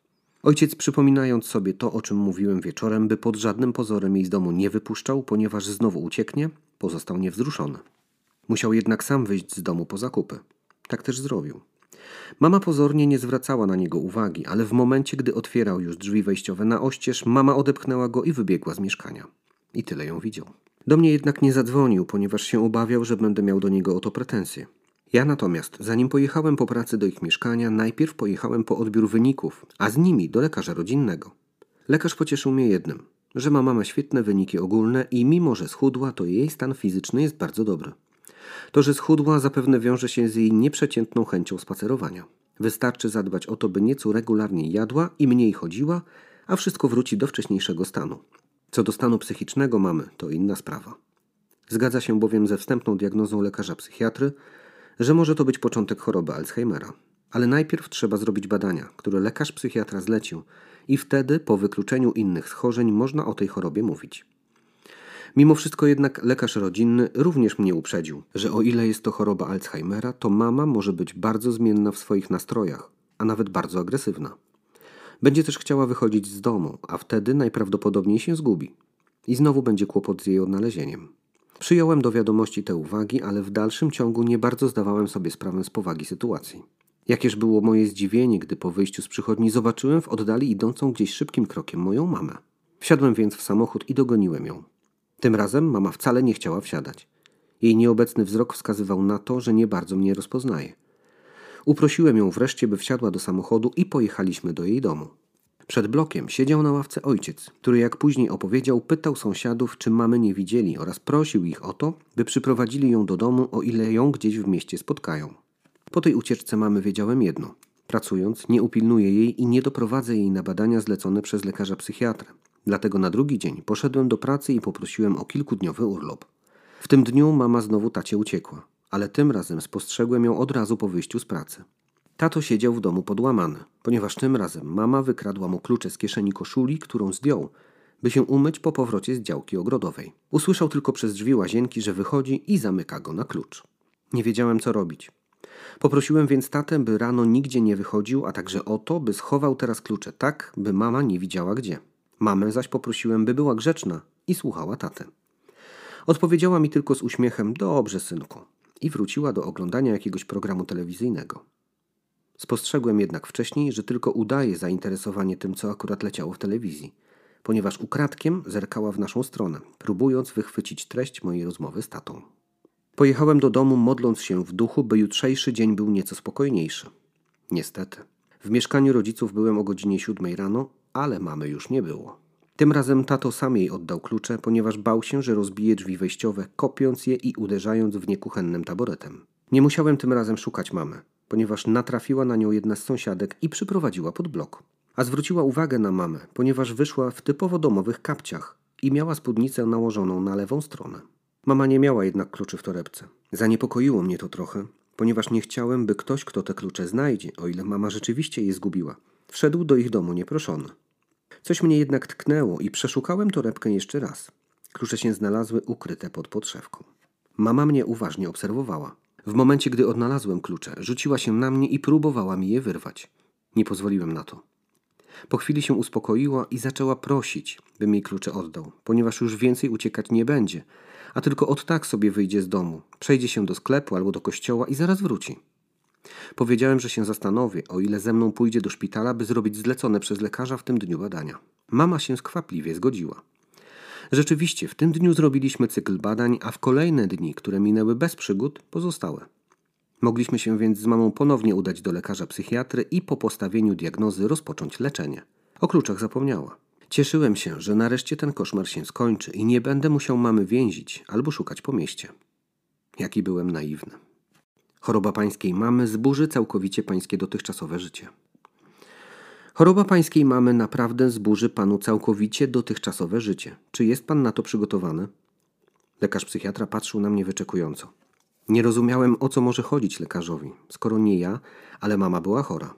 Ojciec, przypominając sobie to, o czym mówiłem wieczorem, by pod żadnym pozorem jej z domu nie wypuszczał, ponieważ znowu ucieknie, pozostał niewzruszony. Musiał jednak sam wyjść z domu po zakupy. Tak też zrobił. Mama pozornie nie zwracała na niego uwagi, ale w momencie, gdy otwierał już drzwi wejściowe na oścież, mama odepchnęła go i wybiegła z mieszkania. I tyle ją widział. Do mnie jednak nie zadzwonił, ponieważ się obawiał, że będę miał do niego o to pretensje. Ja natomiast, zanim pojechałem po pracy do ich mieszkania, najpierw pojechałem po odbiór wyników, a z nimi do lekarza rodzinnego. Lekarz pocieszył mnie jednym, że mama ma świetne wyniki ogólne i mimo, że schudła, to jej stan fizyczny jest bardzo dobry. To, że schudła, zapewne wiąże się z jej nieprzeciętną chęcią spacerowania. Wystarczy zadbać o to, by nieco regularnie jadła i mniej chodziła, a wszystko wróci do wcześniejszego stanu. Co do stanu psychicznego mamy, to inna sprawa. Zgadza się bowiem ze wstępną diagnozą lekarza psychiatry, że może to być początek choroby Alzheimera. Ale najpierw trzeba zrobić badania, które lekarz psychiatra zlecił, i wtedy, po wykluczeniu innych schorzeń, można o tej chorobie mówić. Mimo wszystko jednak lekarz rodzinny również mnie uprzedził, że o ile jest to choroba Alzheimera, to mama może być bardzo zmienna w swoich nastrojach, a nawet bardzo agresywna. Będzie też chciała wychodzić z domu, a wtedy najprawdopodobniej się zgubi. I znowu będzie kłopot z jej odnalezieniem. Przyjąłem do wiadomości te uwagi, ale w dalszym ciągu nie bardzo zdawałem sobie sprawę z powagi sytuacji. Jakież było moje zdziwienie, gdy po wyjściu z przychodni zobaczyłem w oddali idącą gdzieś szybkim krokiem moją mamę. Wsiadłem więc w samochód i dogoniłem ją. Tym razem mama wcale nie chciała wsiadać. Jej nieobecny wzrok wskazywał na to, że nie bardzo mnie rozpoznaje. Uprosiłem ją wreszcie, by wsiadła do samochodu i pojechaliśmy do jej domu. Przed blokiem siedział na ławce ojciec, który jak później opowiedział, pytał sąsiadów, czy mamy nie widzieli oraz prosił ich o to, by przyprowadzili ją do domu, o ile ją gdzieś w mieście spotkają. Po tej ucieczce mamy wiedziałem jedno. Pracując, nie upilnuję jej i nie doprowadzę jej na badania zlecone przez lekarza psychiatrę. Dlatego na drugi dzień poszedłem do pracy i poprosiłem o kilkudniowy urlop. W tym dniu mama znowu tacie uciekła, ale tym razem spostrzegłem ją od razu po wyjściu z pracy. Tato siedział w domu podłamany, ponieważ tym razem mama wykradła mu klucze z kieszeni koszuli, którą zdjął, by się umyć po powrocie z działki ogrodowej. Usłyszał tylko przez drzwi łazienki, że wychodzi i zamyka go na klucz. Nie wiedziałem, co robić. Poprosiłem więc tatę, by rano nigdzie nie wychodził, a także o to, by schował teraz klucze tak, by mama nie widziała gdzie. Mamę zaś poprosiłem, by była grzeczna i słuchała tatę. Odpowiedziała mi tylko z uśmiechem: Dobrze, synku, i wróciła do oglądania jakiegoś programu telewizyjnego. Spostrzegłem jednak wcześniej, że tylko udaje zainteresowanie tym, co akurat leciało w telewizji, ponieważ ukradkiem zerkała w naszą stronę, próbując wychwycić treść mojej rozmowy z tatą. Pojechałem do domu, modląc się w duchu, by jutrzejszy dzień był nieco spokojniejszy. Niestety. W mieszkaniu rodziców byłem o godzinie siódmej rano, ale mamy już nie było. Tym razem tato sam jej oddał klucze, ponieważ bał się, że rozbije drzwi wejściowe, kopiąc je i uderzając w nie kuchennym taboretem. Nie musiałem tym razem szukać mamy, ponieważ natrafiła na nią jedna z sąsiadek i przyprowadziła pod blok. A zwróciła uwagę na mamę, ponieważ wyszła w typowo domowych kapciach i miała spódnicę nałożoną na lewą stronę. Mama nie miała jednak kluczy w torebce. Zaniepokoiło mnie to trochę, ponieważ nie chciałem, by ktoś, kto te klucze znajdzie, o ile mama rzeczywiście je zgubiła, wszedł do ich domu nieproszony. Coś mnie jednak tknęło i przeszukałem torebkę jeszcze raz. Klucze się znalazły ukryte pod podszewką. Mama mnie uważnie obserwowała. W momencie, gdy odnalazłem klucze, rzuciła się na mnie i próbowała mi je wyrwać. Nie pozwoliłem na to. Po chwili się uspokoiła i zaczęła prosić, bym jej klucze oddał, ponieważ już więcej uciekać nie będzie, a tylko od tak sobie wyjdzie z domu, przejdzie się do sklepu albo do kościoła i zaraz wróci. Powiedziałem, że się zastanowię, o ile ze mną pójdzie do szpitala, by zrobić zlecone przez lekarza w tym dniu badania. Mama się skwapliwie zgodziła. Rzeczywiście, w tym dniu zrobiliśmy cykl badań, a w kolejne dni, które minęły bez przygód, pozostałe. Mogliśmy się więc z mamą ponownie udać do lekarza psychiatry i po postawieniu diagnozy rozpocząć leczenie. O kluczach zapomniała. Cieszyłem się, że nareszcie ten koszmar się skończy i nie będę musiał mamy więzić albo szukać po mieście. Jaki byłem naiwny. Choroba pańskiej mamy zburzy całkowicie pańskie dotychczasowe życie. Choroba pańskiej mamy naprawdę zburzy panu całkowicie dotychczasowe życie. Czy jest pan na to przygotowany? Lekarz psychiatra patrzył na mnie wyczekująco. Nie rozumiałem, o co może chodzić lekarzowi, skoro nie ja, ale mama była chora.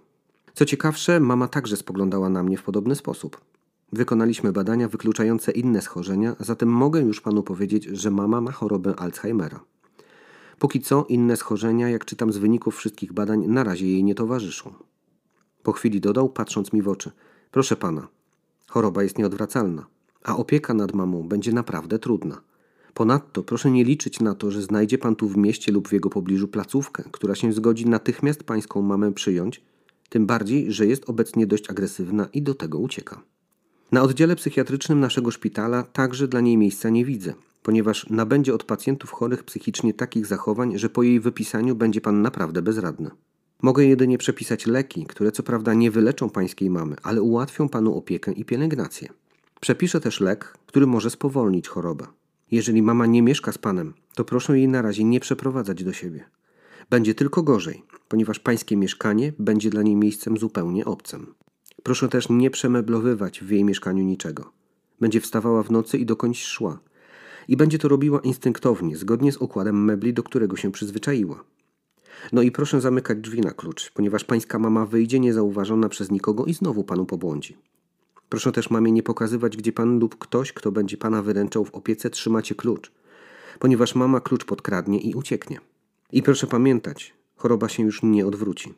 Co ciekawsze, mama także spoglądała na mnie w podobny sposób. Wykonaliśmy badania wykluczające inne schorzenia, zatem mogę już panu powiedzieć, że mama ma chorobę Alzheimera. Póki co inne schorzenia, jak czytam z wyników wszystkich badań, na razie jej nie towarzyszą. Po chwili dodał, patrząc mi w oczy: Proszę pana, choroba jest nieodwracalna, a opieka nad mamą będzie naprawdę trudna. Ponadto proszę nie liczyć na to, że znajdzie pan tu w mieście lub w jego pobliżu placówkę, która się zgodzi natychmiast pańską mamę przyjąć, tym bardziej, że jest obecnie dość agresywna i do tego ucieka. Na oddziale psychiatrycznym naszego szpitala także dla niej miejsca nie widzę, ponieważ nabędzie od pacjentów chorych psychicznie takich zachowań, że po jej wypisaniu będzie pan naprawdę bezradny. Mogę jedynie przepisać leki, które co prawda nie wyleczą pańskiej mamy, ale ułatwią panu opiekę i pielęgnację. Przepiszę też lek, który może spowolnić chorobę. Jeżeli mama nie mieszka z panem, to proszę jej na razie nie przeprowadzać do siebie. Będzie tylko gorzej, ponieważ pańskie mieszkanie będzie dla niej miejscem zupełnie obcym. Proszę też nie przemeblowywać w jej mieszkaniu niczego. Będzie wstawała w nocy i dokądś szła. I będzie to robiła instynktownie, zgodnie z układem mebli, do którego się przyzwyczaiła. No i proszę zamykać drzwi na klucz, ponieważ pańska mama wyjdzie niezauważona przez nikogo i znowu panu pobłądzi. Proszę też mamie nie pokazywać, gdzie pan lub ktoś, kto będzie pana wyręczał w opiece, trzymacie klucz, ponieważ mama klucz podkradnie i ucieknie. I proszę pamiętać, choroba się już nie odwróci.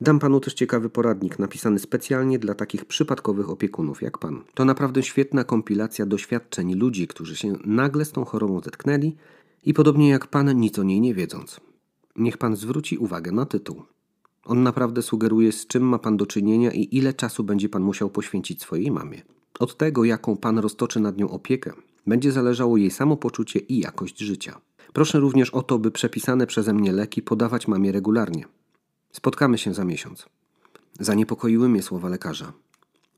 Dam panu też ciekawy poradnik napisany specjalnie dla takich przypadkowych opiekunów jak pan. To naprawdę świetna kompilacja doświadczeń ludzi, którzy się nagle z tą chorobą zetknęli i podobnie jak pan nic o niej nie wiedząc. Niech pan zwróci uwagę na tytuł. On naprawdę sugeruje, z czym ma pan do czynienia i ile czasu będzie pan musiał poświęcić swojej mamie. Od tego, jaką pan roztoczy nad nią opiekę, będzie zależało jej samopoczucie i jakość życia. Proszę również o to, by przepisane przeze mnie leki podawać mamie regularnie. Spotkamy się za miesiąc. Zaniepokoiły mnie słowa lekarza.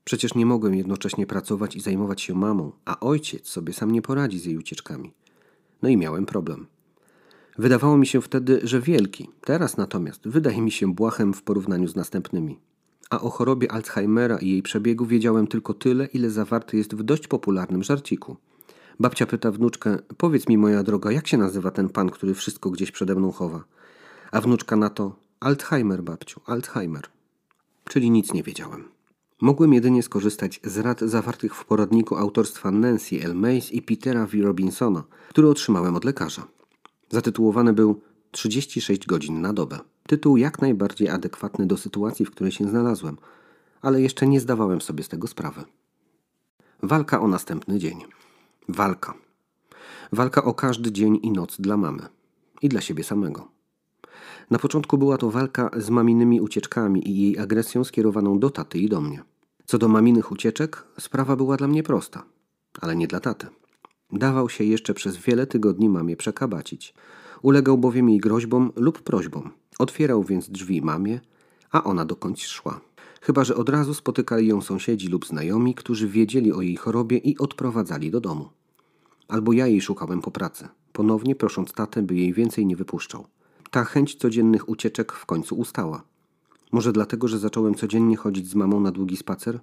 Przecież nie mogłem jednocześnie pracować i zajmować się mamą, a ojciec sobie sam nie poradzi z jej ucieczkami. No i miałem problem. Wydawało mi się wtedy, że wielki, teraz natomiast wydaje mi się błachem w porównaniu z następnymi. A o chorobie Alzheimera i jej przebiegu wiedziałem tylko tyle, ile zawarte jest w dość popularnym żarciku. Babcia pyta wnuczkę: Powiedz mi, moja droga, jak się nazywa ten pan, który wszystko gdzieś przede mną chowa? A wnuczka na to: Alzheimer, babciu, Alzheimer. Czyli nic nie wiedziałem. Mogłem jedynie skorzystać z rad zawartych w poradniku autorstwa Nancy L. Mace i Petera V. Robinsona, który otrzymałem od lekarza. Zatytułowany był 36 godzin na dobę. Tytuł jak najbardziej adekwatny do sytuacji, w której się znalazłem, ale jeszcze nie zdawałem sobie z tego sprawy. Walka o następny dzień. Walka. Walka o każdy dzień i noc dla mamy i dla siebie samego. Na początku była to walka z mamininymi ucieczkami i jej agresją skierowaną do taty i do mnie. Co do maminych ucieczek, sprawa była dla mnie prosta, ale nie dla taty. Dawał się jeszcze przez wiele tygodni mamie przekabacić. Ulegał bowiem jej groźbom lub prośbom. Otwierał więc drzwi mamie, a ona dokądś szła. Chyba, że od razu spotykali ją sąsiedzi lub znajomi, którzy wiedzieli o jej chorobie i odprowadzali do domu. Albo ja jej szukałem po pracy, ponownie prosząc tatę, by jej więcej nie wypuszczał. Ta chęć codziennych ucieczek w końcu ustała. Może dlatego, że zacząłem codziennie chodzić z mamą na długi spacer?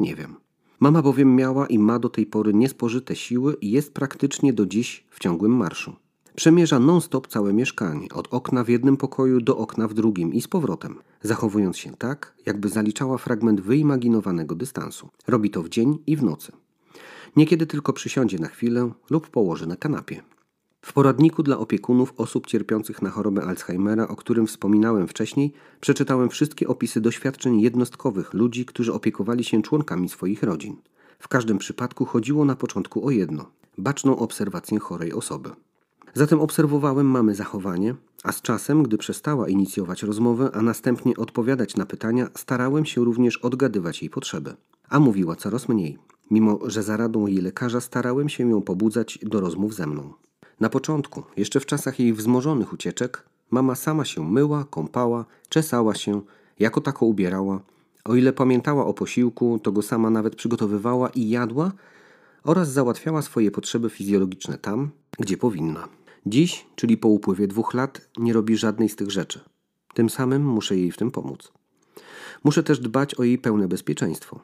Nie wiem. Mama bowiem miała i ma do tej pory niespożyte siły i jest praktycznie do dziś w ciągłym marszu. Przemierza non-stop całe mieszkanie, od okna w jednym pokoju do okna w drugim i z powrotem, zachowując się tak, jakby zaliczała fragment wyimaginowanego dystansu. Robi to w dzień i w nocy. Niekiedy tylko przysiądzie na chwilę lub położy na kanapie. W poradniku dla opiekunów osób cierpiących na chorobę Alzheimera, o którym wspominałem wcześniej, przeczytałem wszystkie opisy doświadczeń jednostkowych ludzi, którzy opiekowali się członkami swoich rodzin. W każdym przypadku chodziło na początku o jedno baczną obserwację chorej osoby. Zatem obserwowałem mamy zachowanie, a z czasem, gdy przestała inicjować rozmowę, a następnie odpowiadać na pytania, starałem się również odgadywać jej potrzeby. A mówiła coraz mniej, mimo że za radą jej lekarza starałem się ją pobudzać do rozmów ze mną. Na początku, jeszcze w czasach jej wzmożonych ucieczek, mama sama się myła, kąpała, czesała się, jako tako ubierała. O ile pamiętała o posiłku, to go sama nawet przygotowywała i jadła oraz załatwiała swoje potrzeby fizjologiczne tam, gdzie powinna. Dziś, czyli po upływie dwóch lat, nie robi żadnej z tych rzeczy. Tym samym muszę jej w tym pomóc. Muszę też dbać o jej pełne bezpieczeństwo.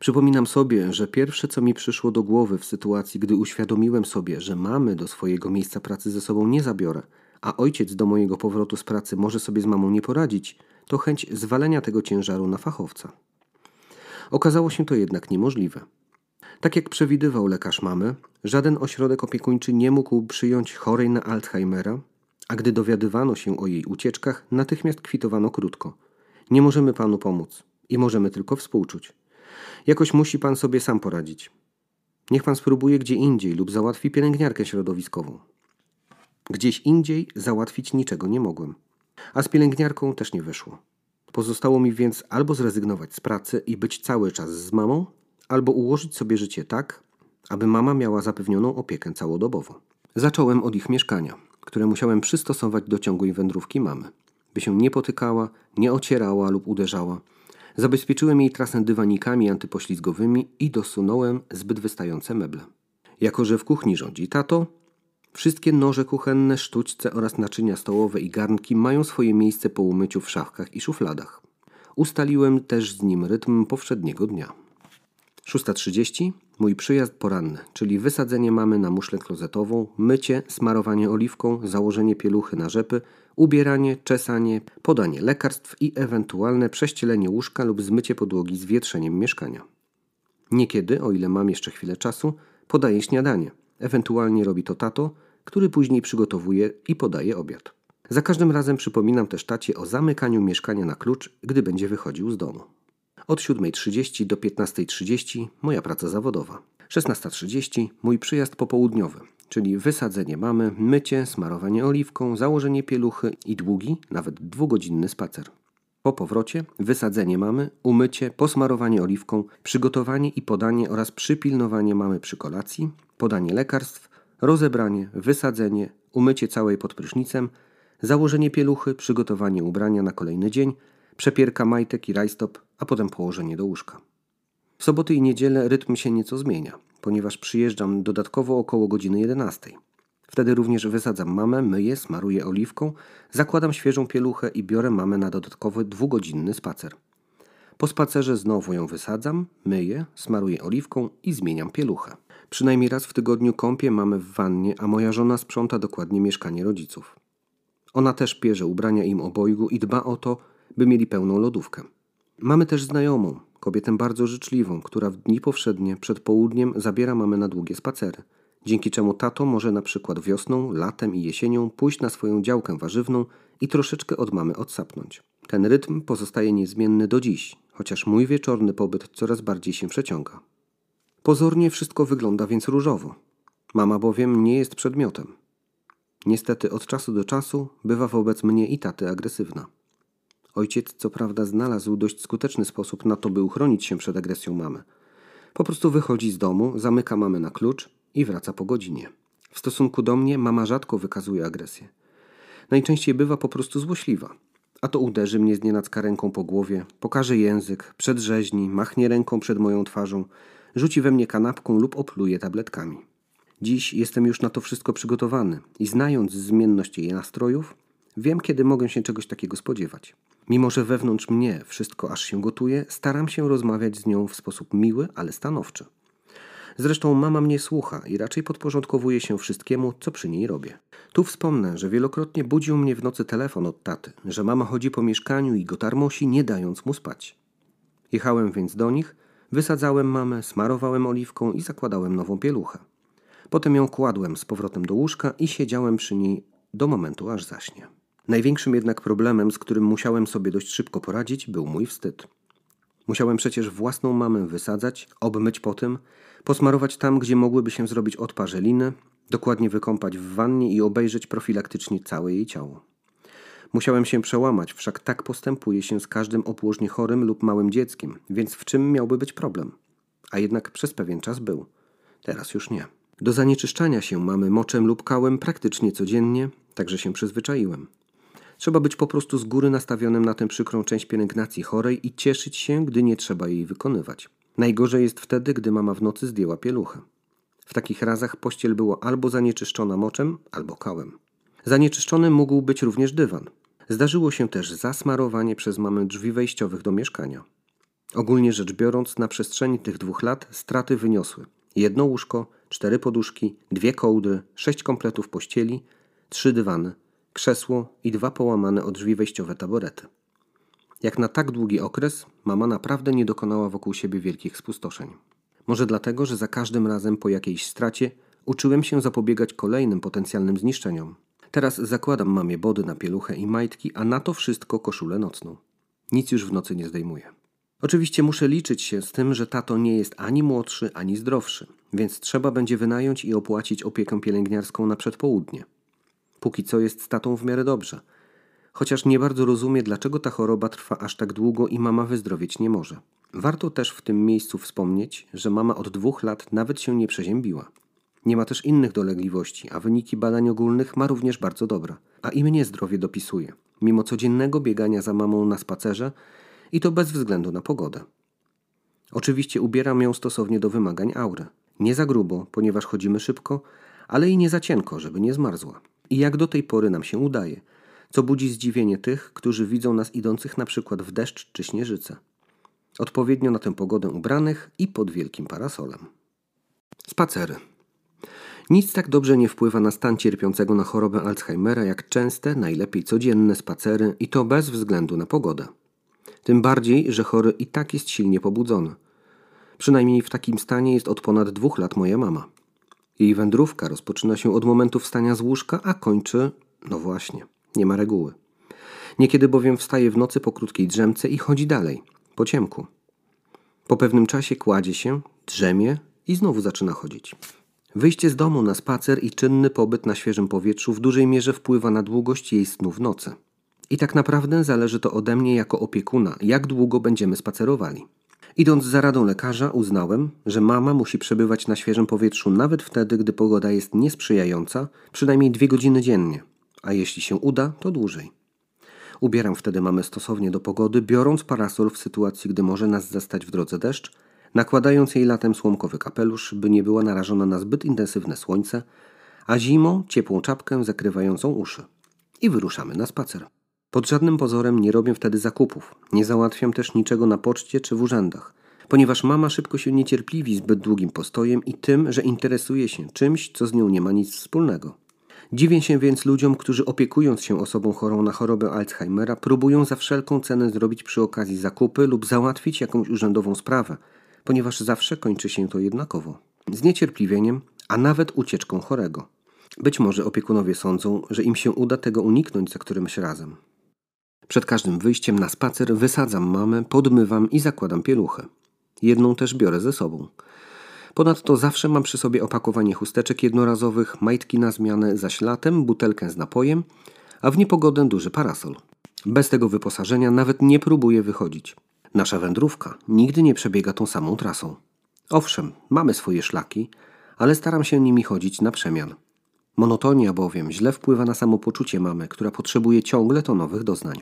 Przypominam sobie, że pierwsze co mi przyszło do głowy w sytuacji, gdy uświadomiłem sobie, że mamy do swojego miejsca pracy ze sobą nie zabiorę, a ojciec do mojego powrotu z pracy może sobie z mamą nie poradzić, to chęć zwalenia tego ciężaru na fachowca. Okazało się to jednak niemożliwe. Tak jak przewidywał lekarz mamy, żaden ośrodek opiekuńczy nie mógł przyjąć chorej na Alzheimera, a gdy dowiadywano się o jej ucieczkach, natychmiast kwitowano krótko. Nie możemy panu pomóc i możemy tylko współczuć. Jakoś musi pan sobie sam poradzić. Niech pan spróbuje gdzie indziej lub załatwi pielęgniarkę środowiskową. Gdzieś indziej załatwić niczego nie mogłem. A z pielęgniarką też nie wyszło. Pozostało mi więc albo zrezygnować z pracy i być cały czas z mamą, albo ułożyć sobie życie tak, aby mama miała zapewnioną opiekę całodobową. Zacząłem od ich mieszkania, które musiałem przystosować do ciągłej wędrówki mamy, by się nie potykała, nie ocierała lub uderzała. Zabezpieczyłem jej trasę dywanikami antypoślizgowymi i dosunąłem zbyt wystające meble. Jako, że w kuchni rządzi tato, wszystkie noże kuchenne, sztućce oraz naczynia stołowe i garnki mają swoje miejsce po umyciu w szafkach i szufladach. Ustaliłem też z nim rytm powszedniego dnia. 6.30 mój przyjazd poranny, czyli wysadzenie mamy na muszlę klozetową, mycie, smarowanie oliwką, założenie pieluchy na rzepy, ubieranie, czesanie, podanie lekarstw i ewentualne prześcielenie łóżka lub zmycie podłogi z wietrzeniem mieszkania. Niekiedy, o ile mam jeszcze chwilę czasu, podaję śniadanie. Ewentualnie robi to tato, który później przygotowuje i podaje obiad. Za każdym razem przypominam też tacie o zamykaniu mieszkania na klucz, gdy będzie wychodził z domu. Od 7.30 do 15.30 moja praca zawodowa. 16.30 mój przyjazd popołudniowy, czyli wysadzenie mamy, mycie, smarowanie oliwką, założenie pieluchy i długi, nawet dwugodzinny spacer. Po powrocie wysadzenie mamy, umycie, posmarowanie oliwką, przygotowanie i podanie oraz przypilnowanie mamy przy kolacji, podanie lekarstw, rozebranie, wysadzenie, umycie całej pod prysznicem, założenie pieluchy, przygotowanie ubrania na kolejny dzień, przepierka majtek i rajstop, a potem położenie do łóżka. W soboty i niedzielę rytm się nieco zmienia, ponieważ przyjeżdżam dodatkowo około godziny 11. Wtedy również wysadzam mamę, myję, smaruję oliwką, zakładam świeżą pieluchę i biorę mamę na dodatkowy dwugodzinny spacer. Po spacerze znowu ją wysadzam, myję, smaruję oliwką i zmieniam pieluchę. Przynajmniej raz w tygodniu kąpię mamę w wannie, a moja żona sprząta dokładnie mieszkanie rodziców. Ona też pierze ubrania im obojgu i dba o to, by mieli pełną lodówkę. Mamy też znajomą, kobietę bardzo życzliwą, która w dni powszednie przed południem zabiera mamy na długie spacery, dzięki czemu tato może na przykład wiosną, latem i jesienią pójść na swoją działkę warzywną i troszeczkę od mamy odsapnąć. Ten rytm pozostaje niezmienny do dziś, chociaż mój wieczorny pobyt coraz bardziej się przeciąga. Pozornie wszystko wygląda więc różowo. Mama bowiem nie jest przedmiotem. Niestety od czasu do czasu bywa wobec mnie i taty agresywna. Ojciec, co prawda, znalazł dość skuteczny sposób na to, by uchronić się przed agresją mamy. Po prostu wychodzi z domu, zamyka mamę na klucz i wraca po godzinie. W stosunku do mnie mama rzadko wykazuje agresję. Najczęściej bywa po prostu złośliwa. A to uderzy mnie znienacka ręką po głowie, pokaże język, przedrzeźni, machnie ręką przed moją twarzą, rzuci we mnie kanapką lub opluje tabletkami. Dziś jestem już na to wszystko przygotowany i znając zmienność jej nastrojów, wiem, kiedy mogę się czegoś takiego spodziewać. Mimo, że wewnątrz mnie wszystko aż się gotuje, staram się rozmawiać z nią w sposób miły, ale stanowczy. Zresztą mama mnie słucha i raczej podporządkowuje się wszystkiemu, co przy niej robię. Tu wspomnę, że wielokrotnie budził mnie w nocy telefon od taty, że mama chodzi po mieszkaniu i go tarmosi, nie dając mu spać. Jechałem więc do nich, wysadzałem mamę, smarowałem oliwką i zakładałem nową pieluchę. Potem ją kładłem z powrotem do łóżka i siedziałem przy niej do momentu, aż zaśnie. Największym jednak problemem, z którym musiałem sobie dość szybko poradzić, był mój wstyd. Musiałem przecież własną mamę wysadzać, obmyć po tym, posmarować tam, gdzie mogłyby się zrobić odparzeliny, dokładnie wykąpać w wannie i obejrzeć profilaktycznie całe jej ciało. Musiałem się przełamać, wszak tak postępuje się z każdym opłożnie chorym lub małym dzieckiem, więc w czym miałby być problem? A jednak przez pewien czas był. Teraz już nie. Do zanieczyszczania się mamy moczem lub kałem praktycznie codziennie, także się przyzwyczaiłem. Trzeba być po prostu z góry nastawionym na tę przykrą część pielęgnacji chorej i cieszyć się, gdy nie trzeba jej wykonywać. Najgorzej jest wtedy, gdy mama w nocy zdjęła pieluchę. W takich razach pościel było albo zanieczyszczona moczem, albo kałem. Zanieczyszczony mógł być również dywan. Zdarzyło się też zasmarowanie przez mamę drzwi wejściowych do mieszkania. Ogólnie rzecz biorąc, na przestrzeni tych dwóch lat straty wyniosły jedno łóżko, cztery poduszki, dwie kołdry, sześć kompletów pościeli, trzy dywany, krzesło i dwa połamane od drzwi wejściowe taborety. Jak na tak długi okres, mama naprawdę nie dokonała wokół siebie wielkich spustoszeń. Może dlatego, że za każdym razem po jakiejś stracie uczyłem się zapobiegać kolejnym potencjalnym zniszczeniom. Teraz zakładam mamie body na pieluchę i majtki, a na to wszystko koszulę nocną. Nic już w nocy nie zdejmuję. Oczywiście muszę liczyć się z tym, że tato nie jest ani młodszy, ani zdrowszy, więc trzeba będzie wynająć i opłacić opiekę pielęgniarską na przedpołudnie. Póki co jest z tatą w miarę dobrze. Chociaż nie bardzo rozumie, dlaczego ta choroba trwa aż tak długo i mama wyzdrowieć nie może. Warto też w tym miejscu wspomnieć, że mama od dwóch lat nawet się nie przeziębiła. Nie ma też innych dolegliwości, a wyniki badań ogólnych ma również bardzo dobre. A i mnie zdrowie dopisuje, mimo codziennego biegania za mamą na spacerze i to bez względu na pogodę. Oczywiście ubieram ją stosownie do wymagań aury. Nie za grubo, ponieważ chodzimy szybko, ale i nie za cienko, żeby nie zmarzła. I jak do tej pory nam się udaje, co budzi zdziwienie tych, którzy widzą nas idących na przykład w deszcz czy śnieżycę. Odpowiednio na tę pogodę ubranych i pod wielkim parasolem. Spacery. Nic tak dobrze nie wpływa na stan cierpiącego na chorobę Alzheimera jak częste, najlepiej codzienne spacery i to bez względu na pogodę. Tym bardziej, że chory i tak jest silnie pobudzony. Przynajmniej w takim stanie jest od ponad dwóch lat moja mama. Jej wędrówka rozpoczyna się od momentu wstania z łóżka, a kończy, no właśnie, nie ma reguły. Niekiedy bowiem wstaje w nocy po krótkiej drzemce i chodzi dalej, po ciemku. Po pewnym czasie kładzie się, drzemie i znowu zaczyna chodzić. Wyjście z domu na spacer i czynny pobyt na świeżym powietrzu w dużej mierze wpływa na długość jej snu w nocy. I tak naprawdę zależy to ode mnie jako opiekuna, jak długo będziemy spacerowali. Idąc za radą lekarza, uznałem, że mama musi przebywać na świeżym powietrzu nawet wtedy, gdy pogoda jest niesprzyjająca, przynajmniej dwie godziny dziennie, a jeśli się uda, to dłużej. Ubieram wtedy mamę stosownie do pogody, biorąc parasol w sytuacji, gdy może nas zastać w drodze deszcz, nakładając jej latem słomkowy kapelusz, by nie była narażona na zbyt intensywne słońce, a zimą ciepłą czapkę zakrywającą uszy. I wyruszamy na spacer. Pod żadnym pozorem nie robię wtedy zakupów, nie załatwiam też niczego na poczcie czy w urzędach, ponieważ mama szybko się niecierpliwi zbyt długim postojem i tym, że interesuje się czymś, co z nią nie ma nic wspólnego. Dziwię się więc ludziom, którzy opiekując się osobą chorą na chorobę Alzheimera, próbują za wszelką cenę zrobić przy okazji zakupy lub załatwić jakąś urzędową sprawę, ponieważ zawsze kończy się to jednakowo. Zniecierpliwieniem, a nawet ucieczką chorego. Być może opiekunowie sądzą, że im się uda tego uniknąć za którymś razem. Przed każdym wyjściem na spacer wysadzam mamę, podmywam i zakładam pieluchę. Jedną też biorę ze sobą. Ponadto zawsze mam przy sobie opakowanie chusteczek jednorazowych, majtki na zmianę, zaś latem butelkę z napojem, a w niepogodę duży parasol. Bez tego wyposażenia nawet nie próbuję wychodzić. Nasza wędrówka nigdy nie przebiega tą samą trasą. Owszem, mamy swoje szlaki, ale staram się nimi chodzić na przemian. Monotonia bowiem źle wpływa na samopoczucie mamy, która potrzebuje ciągle to nowych doznań.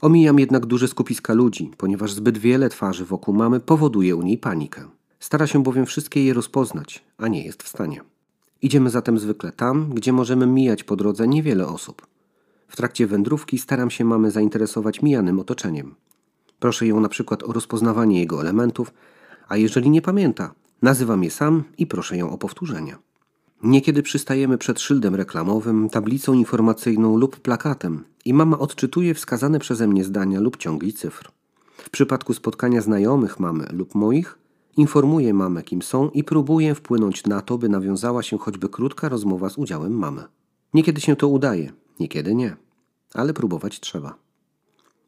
Omijam jednak duże skupiska ludzi, ponieważ zbyt wiele twarzy wokół mamy powoduje u niej panikę. Stara się bowiem wszystkie je rozpoznać, a nie jest w stanie. Idziemy zatem zwykle tam, gdzie możemy mijać po drodze niewiele osób. W trakcie wędrówki staram się mamy zainteresować mijanym otoczeniem. Proszę ją na przykład o rozpoznawanie jego elementów, a jeżeli nie pamięta, nazywam je sam i proszę ją o powtórzenie. Niekiedy przystajemy przed szyldem reklamowym, tablicą informacyjną lub plakatem i mama odczytuje wskazane przeze mnie zdania lub ciągi cyfr. W przypadku spotkania znajomych mamy lub moich, informuję mamę, kim są i próbuję wpłynąć na to, by nawiązała się choćby krótka rozmowa z udziałem mamy. Niekiedy się to udaje, niekiedy nie, ale próbować trzeba.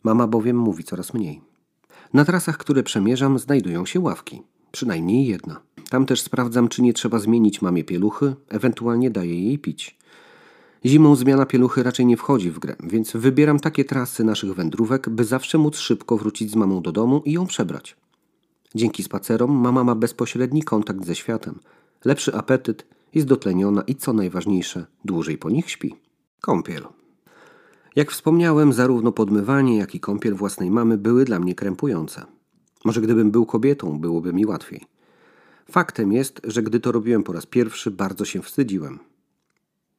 Mama bowiem mówi coraz mniej. Na trasach, które przemierzam, znajdują się ławki, przynajmniej jedna. Tam też sprawdzam, czy nie trzeba zmienić mamie pieluchy, ewentualnie daję jej pić. Zimą zmiana pieluchy raczej nie wchodzi w grę, więc wybieram takie trasy naszych wędrówek, by zawsze móc szybko wrócić z mamą do domu i ją przebrać. Dzięki spacerom mama ma bezpośredni kontakt ze światem, lepszy apetyt, jest dotleniona i co najważniejsze, dłużej po nich śpi. Kąpiel. Jak wspomniałem, zarówno podmywanie, jak i kąpiel własnej mamy były dla mnie krępujące. Może gdybym był kobietą, byłoby mi łatwiej. Faktem jest, że gdy to robiłem po raz pierwszy, bardzo się wstydziłem.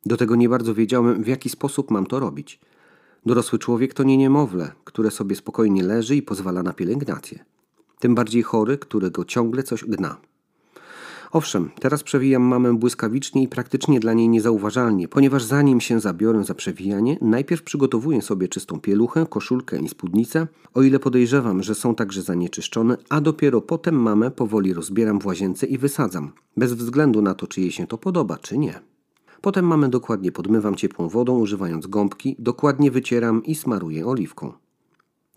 Do tego nie bardzo wiedziałem, w jaki sposób mam to robić. Dorosły człowiek to nie niemowlę, które sobie spokojnie leży i pozwala na pielęgnację. Tym bardziej chory, którego ciągle coś gna. Owszem, teraz przewijam mamę błyskawicznie i praktycznie dla niej niezauważalnie, ponieważ zanim się zabiorę za przewijanie, najpierw przygotowuję sobie czystą pieluchę, koszulkę i spódnicę, o ile podejrzewam, że są także zanieczyszczone, a dopiero potem mamę powoli rozbieram w łazience i wysadzam, bez względu na to, czy jej się to podoba, czy nie. Potem mamę dokładnie podmywam ciepłą wodą, używając gąbki, dokładnie wycieram i smaruję oliwką.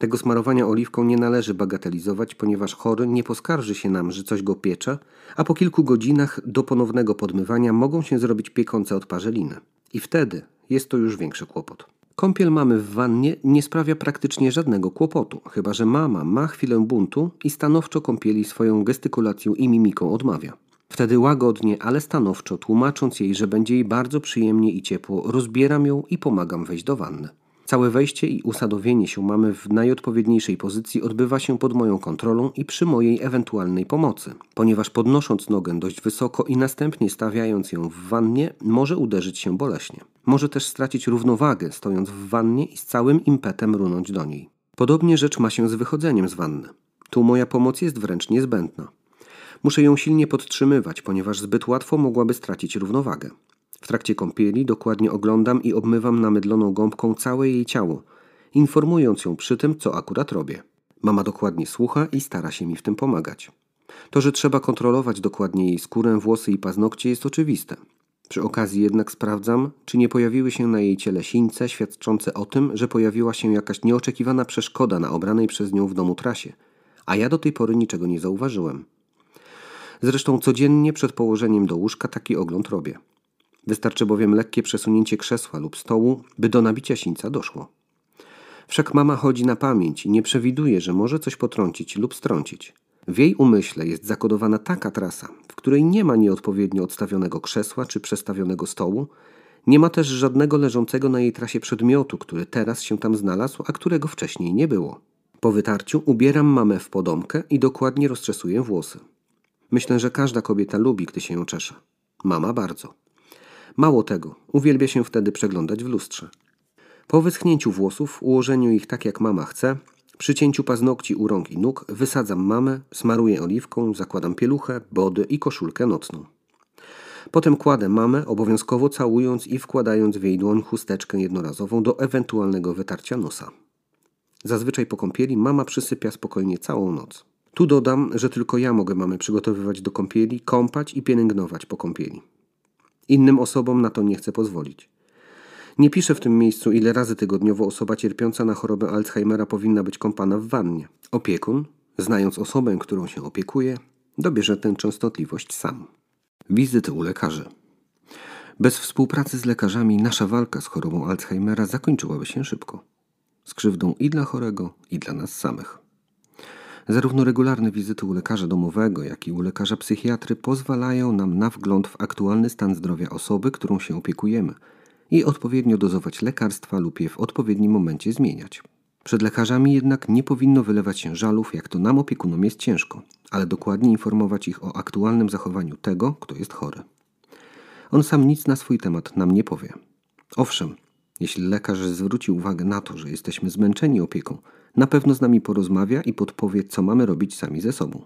Tego smarowania oliwką nie należy bagatelizować, ponieważ chory nie poskarży się nam, że coś go piecze, a po kilku godzinach do ponownego podmywania mogą się zrobić piekące odparzeliny. I wtedy jest to już większy kłopot. Kąpiel mamy w wannie nie sprawia praktycznie żadnego kłopotu, chyba że mama ma chwilę buntu i stanowczo kąpieli swoją gestykulacją i mimiką odmawia. Wtedy łagodnie, ale stanowczo, tłumacząc jej, że będzie jej bardzo przyjemnie i ciepło, rozbieram ją i pomagam wejść do wanny. Całe wejście i usadowienie się mamy w najodpowiedniejszej pozycji odbywa się pod moją kontrolą i przy mojej ewentualnej pomocy, ponieważ podnosząc nogę dość wysoko i następnie stawiając ją w wannie, może uderzyć się boleśnie. Może też stracić równowagę, stojąc w wannie i z całym impetem runąć do niej. Podobnie rzecz ma się z wychodzeniem z wanny. Tu moja pomoc jest wręcz niezbędna. Muszę ją silnie podtrzymywać, ponieważ zbyt łatwo mogłaby stracić równowagę. W trakcie kąpieli dokładnie oglądam i obmywam namydloną gąbką całe jej ciało, informując ją przy tym, co akurat robię. Mama dokładnie słucha i stara się mi w tym pomagać. To, że trzeba kontrolować dokładnie jej skórę, włosy i paznokcie jest oczywiste. Przy okazji jednak sprawdzam, czy nie pojawiły się na jej ciele sińce świadczące o tym, że pojawiła się jakaś nieoczekiwana przeszkoda na obranej przez nią w domu trasie, a ja do tej pory niczego nie zauważyłem. Zresztą codziennie przed położeniem do łóżka taki ogląd robię. Wystarczy bowiem lekkie przesunięcie krzesła lub stołu, by do nabicia sińca doszło. Wszak mama chodzi na pamięć i nie przewiduje, że może coś potrącić lub strącić. W jej umyśle jest zakodowana taka trasa, w której nie ma nieodpowiednio odstawionego krzesła czy przestawionego stołu, nie ma też żadnego leżącego na jej trasie przedmiotu, który teraz się tam znalazł, a którego wcześniej nie było. Po wytarciu ubieram mamę w podomkę i dokładnie rozczesuję włosy. Myślę, że każda kobieta lubi, gdy się ją czesze. Mama bardzo. Mało tego, uwielbia się wtedy przeglądać w lustrze. Po wyschnięciu włosów, ułożeniu ich tak jak mama chce, przy cięciu paznokci u rąk i nóg wysadzam mamę, smaruję oliwką, zakładam pieluchę, body i koszulkę nocną. Potem kładę mamę, obowiązkowo całując i wkładając w jej dłoń chusteczkę jednorazową do ewentualnego wytarcia nosa. Zazwyczaj po kąpieli mama przysypia spokojnie całą noc. Tu dodam, że tylko ja mogę mamy przygotowywać do kąpieli, kąpać i pielęgnować po kąpieli. Innym osobom na to nie chcę pozwolić. Nie piszę w tym miejscu, ile razy tygodniowo osoba cierpiąca na chorobę Alzheimera powinna być kąpana w wannie. Opiekun, znając osobę, którą się opiekuje, dobierze tę częstotliwość sam. Wizyty u lekarzy. Bez współpracy z lekarzami nasza walka z chorobą Alzheimera zakończyłaby się szybko. z krzywdą i dla chorego, i dla nas samych. Zarówno regularne wizyty u lekarza domowego, jak i u lekarza psychiatry pozwalają nam na wgląd w aktualny stan zdrowia osoby, którą się opiekujemy i odpowiednio dozować lekarstwa lub je w odpowiednim momencie zmieniać. Przed lekarzami jednak nie powinno wylewać się żalów, jak to nam opiekunom jest ciężko, ale dokładnie informować ich o aktualnym zachowaniu tego, kto jest chory. On sam nic na swój temat nam nie powie. Owszem, jeśli lekarz zwróci uwagę na to, że jesteśmy zmęczeni opieką, na pewno z nami porozmawia i podpowie, co mamy robić sami ze sobą.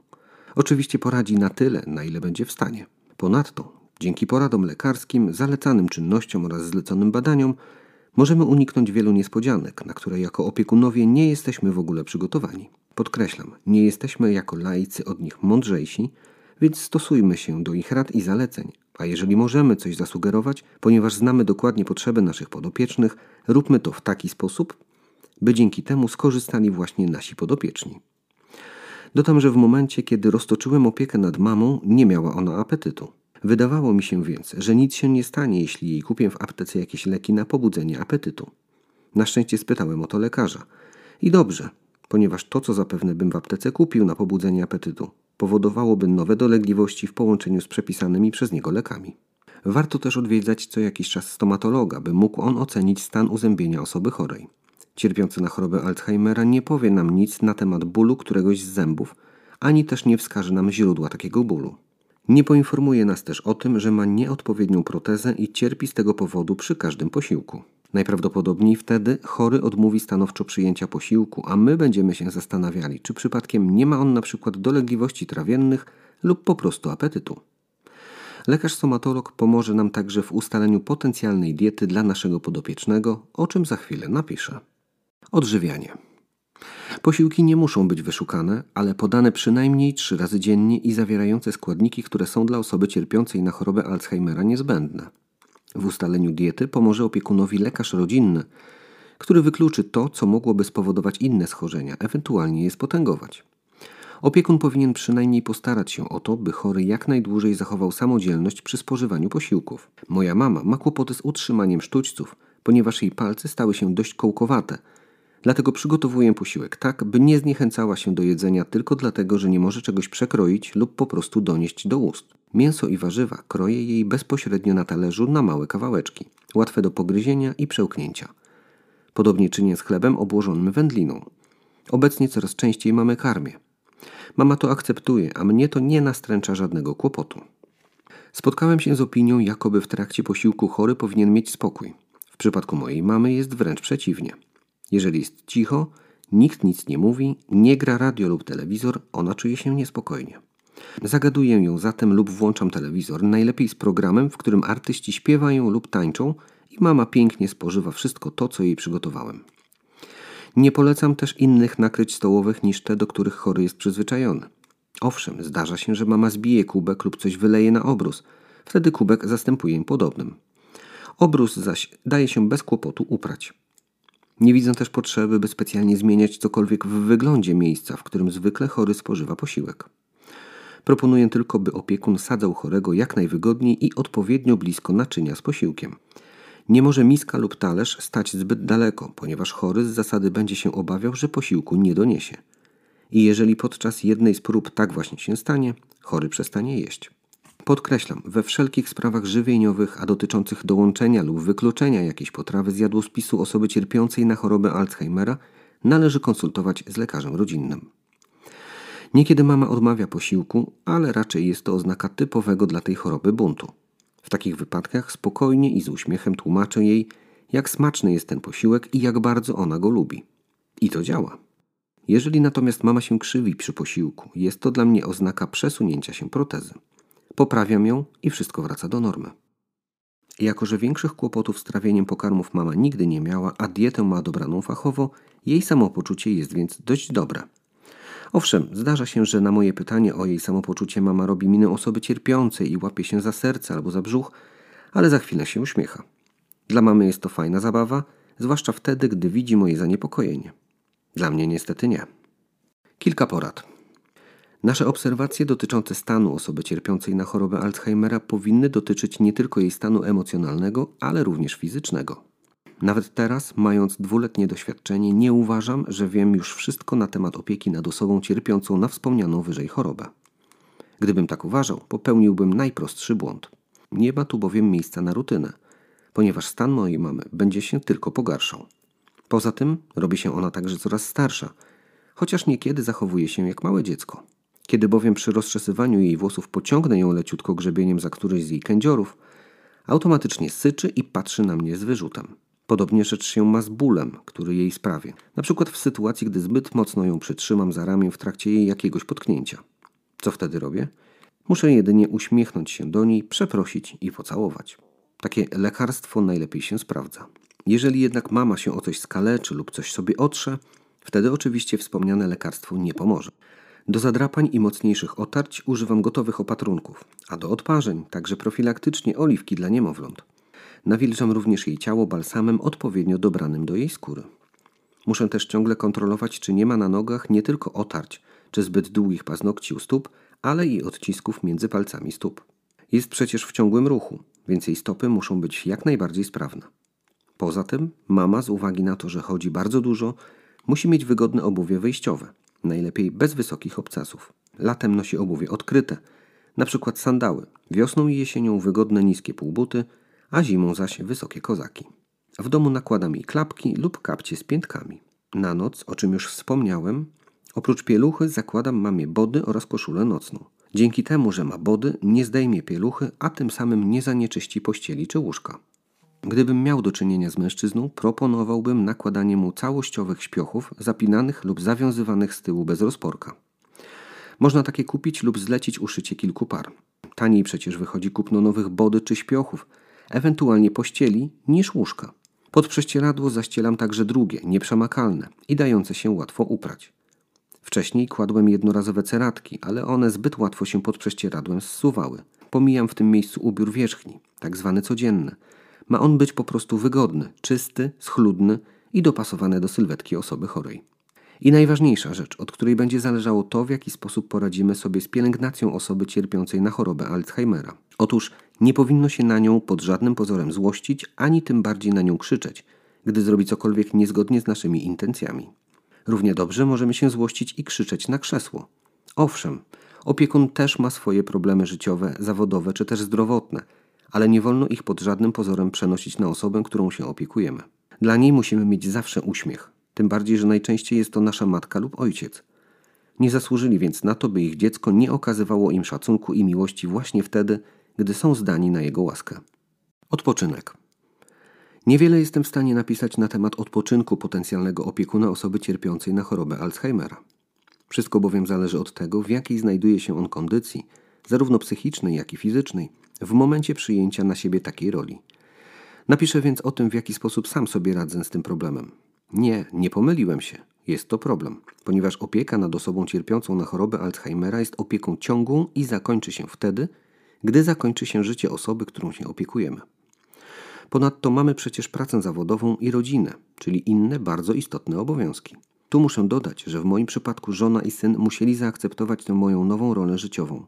Oczywiście poradzi na tyle, na ile będzie w stanie. Ponadto, dzięki poradom lekarskim, zalecanym czynnościom oraz zleconym badaniom, możemy uniknąć wielu niespodzianek, na które jako opiekunowie nie jesteśmy w ogóle przygotowani. Podkreślam, nie jesteśmy jako laicy od nich mądrzejsi, więc stosujmy się do ich rad i zaleceń, a jeżeli możemy coś zasugerować, ponieważ znamy dokładnie potrzeby naszych podopiecznych, róbmy to w taki sposób, by dzięki temu skorzystali właśnie nasi podopieczni. Dodam, że w momencie, kiedy roztoczyłem opiekę nad mamą, nie miała ona apetytu. Wydawało mi się więc, że nic się nie stanie, jeśli jej kupię w aptece jakieś leki na pobudzenie apetytu. Na szczęście spytałem o to lekarza. I dobrze, ponieważ to, co zapewne bym w aptece kupił na pobudzenie apetytu, powodowałoby nowe dolegliwości w połączeniu z przepisanymi przez niego lekami. Warto też odwiedzać co jakiś czas stomatologa, by mógł on ocenić stan uzębienia osoby chorej. Cierpiący na chorobę Alzheimera nie powie nam nic na temat bólu któregoś z zębów, ani też nie wskaże nam źródła takiego bólu. Nie poinformuje nas też o tym, że ma nieodpowiednią protezę i cierpi z tego powodu przy każdym posiłku. Najprawdopodobniej wtedy chory odmówi stanowczo przyjęcia posiłku, a my będziemy się zastanawiali, czy przypadkiem nie ma on na przykład dolegliwości trawiennych lub po prostu apetytu. Lekarz stomatolog pomoże nam także w ustaleniu potencjalnej diety dla naszego podopiecznego, o czym za chwilę napiszę. Odżywianie. Posiłki nie muszą być wyszukane, ale podane przynajmniej trzy razy dziennie i zawierające składniki, które są dla osoby cierpiącej na chorobę Alzheimera niezbędne. W ustaleniu diety pomoże opiekunowi lekarz rodzinny, który wykluczy to, co mogłoby spowodować inne schorzenia, ewentualnie je spotęgować. Opiekun powinien przynajmniej postarać się o to, by chory jak najdłużej zachował samodzielność przy spożywaniu posiłków. Moja mama ma kłopoty z utrzymaniem sztućców, ponieważ jej palce stały się dość kołkowate – Dlatego przygotowuję posiłek tak, by nie zniechęcała się do jedzenia tylko dlatego, że nie może czegoś przekroić lub po prostu donieść do ust. Mięso i warzywa kroję jej bezpośrednio na talerzu na małe kawałeczki, łatwe do pogryzienia i przełknięcia. Podobnie czynię z chlebem obłożonym wędliną. Obecnie coraz częściej mamy karmię. Mama to akceptuje, a mnie to nie nastręcza żadnego kłopotu. Spotkałem się z opinią, jakoby w trakcie posiłku chory powinien mieć spokój. W przypadku mojej mamy jest wręcz przeciwnie. Jeżeli jest cicho, nikt nic nie mówi, nie gra radio lub telewizor, ona czuje się niespokojnie. Zagaduję ją zatem lub włączam telewizor, najlepiej z programem, w którym artyści śpiewają lub tańczą i mama pięknie spożywa wszystko to, co jej przygotowałem. Nie polecam też innych nakryć stołowych niż te, do których chory jest przyzwyczajony. Owszem, zdarza się, że mama zbije kubek lub coś wyleje na obrus. Wtedy kubek zastępuje podobnym. Obrus zaś daje się bez kłopotu uprać. Nie widzę też potrzeby, by specjalnie zmieniać cokolwiek w wyglądzie miejsca, w którym zwykle chory spożywa posiłek. Proponuję tylko, by opiekun sadzał chorego jak najwygodniej i odpowiednio blisko naczynia z posiłkiem. Nie może miska lub talerz stać zbyt daleko, ponieważ chory z zasady będzie się obawiał, że posiłku nie doniesie. I jeżeli podczas jednej z prób tak właśnie się stanie, chory przestanie jeść. Podkreślam, we wszelkich sprawach żywieniowych, a dotyczących dołączenia lub wykluczenia jakiejś potrawy z jadłospisu osoby cierpiącej na chorobę Alzheimera należy konsultować z lekarzem rodzinnym. Niekiedy mama odmawia posiłku, ale raczej jest to oznaka typowego dla tej choroby buntu. W takich wypadkach spokojnie i z uśmiechem tłumaczę jej, jak smaczny jest ten posiłek i jak bardzo ona go lubi. I to działa. Jeżeli natomiast mama się krzywi przy posiłku, jest to dla mnie oznaka przesunięcia się protezy. Poprawiam ją i wszystko wraca do normy. Jako, że większych kłopotów z trawieniem pokarmów mama nigdy nie miała, a dietę ma dobraną fachowo, jej samopoczucie jest więc dość dobre. Owszem, zdarza się, że na moje pytanie o jej samopoczucie mama robi minę osoby cierpiącej i łapie się za serce albo za brzuch, ale za chwilę się uśmiecha. Dla mamy jest to fajna zabawa, zwłaszcza wtedy, gdy widzi moje zaniepokojenie. Dla mnie niestety nie. Kilka porad. Nasze obserwacje dotyczące stanu osoby cierpiącej na chorobę Alzheimera powinny dotyczyć nie tylko jej stanu emocjonalnego, ale również fizycznego. Nawet teraz, mając dwuletnie doświadczenie, nie uważam, że wiem już wszystko na temat opieki nad osobą cierpiącą na wspomnianą wyżej chorobę. Gdybym tak uważał, popełniłbym najprostszy błąd. Nie ma tu bowiem miejsca na rutynę, ponieważ stan mojej mamy będzie się tylko pogarszał. Poza tym robi się ona także coraz starsza, chociaż niekiedy zachowuje się jak małe dziecko. Kiedy bowiem przy rozczesywaniu jej włosów pociągnę ją leciutko grzebieniem za któryś z jej kędziorów, automatycznie syczy i patrzy na mnie z wyrzutem. Podobnie rzecz się ma z bólem, który jej sprawię. Na przykład w sytuacji, gdy zbyt mocno ją przytrzymam za ramię w trakcie jej jakiegoś potknięcia. Co wtedy robię? Muszę jedynie uśmiechnąć się do niej, przeprosić i pocałować. Takie lekarstwo najlepiej się sprawdza. Jeżeli jednak mama się o coś skaleczy lub coś sobie otrze, wtedy oczywiście wspomniane lekarstwo nie pomoże. Do zadrapań i mocniejszych otarć używam gotowych opatrunków, a do odparzeń także profilaktycznie oliwki dla niemowląt. Nawilżam również jej ciało balsamem odpowiednio dobranym do jej skóry. Muszę też ciągle kontrolować, czy nie ma na nogach nie tylko otarć, czy zbyt długich paznokci u stóp, ale i odcisków między palcami stóp. Jest przecież w ciągłym ruchu, więc jej stopy muszą być jak najbardziej sprawne. Poza tym, mama z uwagi na to, że chodzi bardzo dużo, musi mieć wygodne obuwie wejściowe, najlepiej bez wysokich obcasów. Latem nosi obuwie odkryte, przykład sandały, wiosną i jesienią wygodne niskie półbuty, a zimą zaś wysokie kozaki. W domu nakładam jej klapki lub kapcie z piętkami. Na noc, o czym już wspomniałem, oprócz pieluchy zakładam mamie body oraz koszulę nocną. Dzięki temu, że ma body, nie zdejmie pieluchy, a tym samym nie zanieczyści pościeli czy łóżka. Gdybym miał do czynienia z mężczyzną, proponowałbym nakładanie mu całościowych śpiochów, zapinanych lub zawiązywanych z tyłu bez rozporka. Można takie kupić lub zlecić uszycie kilku par. Taniej przecież wychodzi kupno nowych body czy śpiochów, ewentualnie pościeli, niż łóżka. Pod prześcieradło zaścielam także drugie, nieprzemakalne i dające się łatwo uprać. Wcześniej kładłem jednorazowe ceratki, ale one zbyt łatwo się pod prześcieradłem zsuwały. Pomijam w tym miejscu ubiór wierzchni, tak zwany codzienny. Ma on być po prostu wygodny, czysty, schludny i dopasowany do sylwetki osoby chorej. I najważniejsza rzecz, od której będzie zależało to, w jaki sposób poradzimy sobie z pielęgnacją osoby cierpiącej na chorobę Alzheimera. Otóż nie powinno się na nią pod żadnym pozorem złościć, ani tym bardziej na nią krzyczeć, gdy zrobi cokolwiek niezgodnie z naszymi intencjami. Równie dobrze możemy się złościć i krzyczeć na krzesło. Owszem, opiekun też ma swoje problemy życiowe, zawodowe czy też zdrowotne, ale nie wolno ich pod żadnym pozorem przenosić na osobę, którą się opiekujemy. Dla niej musimy mieć zawsze uśmiech, tym bardziej, że najczęściej jest to nasza matka lub ojciec. Nie zasłużyli więc na to, by ich dziecko nie okazywało im szacunku i miłości właśnie wtedy, gdy są zdani na jego łaskę. Odpoczynek. Niewiele jestem w stanie napisać na temat odpoczynku potencjalnego opiekuna osoby cierpiącej na chorobę Alzheimera. Wszystko bowiem zależy od tego, w jakiej znajduje się on kondycji, zarówno psychicznej, jak i fizycznej, w momencie przyjęcia na siebie takiej roli. Napiszę więc o tym, w jaki sposób sam sobie radzę z tym problemem. Nie, nie pomyliłem się. Jest to problem, ponieważ opieka nad osobą cierpiącą na chorobę Alzheimera jest opieką ciągłą i zakończy się wtedy, gdy zakończy się życie osoby, którą się opiekujemy. Ponadto mamy przecież pracę zawodową i rodzinę, czyli inne bardzo istotne obowiązki. Tu muszę dodać, że w moim przypadku żona i syn musieli zaakceptować tę moją nową rolę życiową.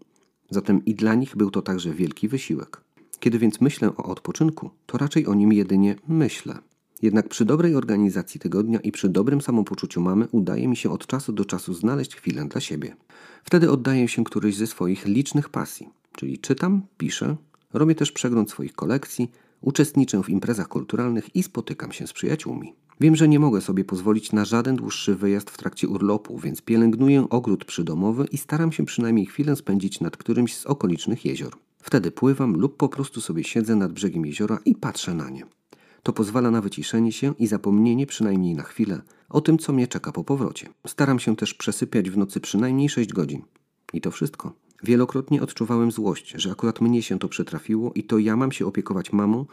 Zatem i dla nich był to także wielki wysiłek. Kiedy więc myślę o odpoczynku, to raczej o nim jedynie myślę. Jednak przy dobrej organizacji tygodnia i przy dobrym samopoczuciu mamy udaje mi się od czasu do czasu znaleźć chwilę dla siebie. Wtedy oddaję się którejś ze swoich licznych pasji, czyli czytam, piszę, robię też przegląd swoich kolekcji, uczestniczę w imprezach kulturalnych i spotykam się z przyjaciółmi. Wiem, że nie mogę sobie pozwolić na żaden dłuższy wyjazd w trakcie urlopu, więc pielęgnuję ogród przydomowy i staram się przynajmniej chwilę spędzić nad którymś z okolicznych jezior. Wtedy pływam lub po prostu sobie siedzę nad brzegiem jeziora i patrzę na nie. To pozwala na wyciszenie się i zapomnienie przynajmniej na chwilę o tym, co mnie czeka po powrocie. Staram się też przesypiać w nocy przynajmniej 6 godzin. I to wszystko. Wielokrotnie odczuwałem złość, że akurat mnie się to przytrafiło i to ja mam się opiekować mamą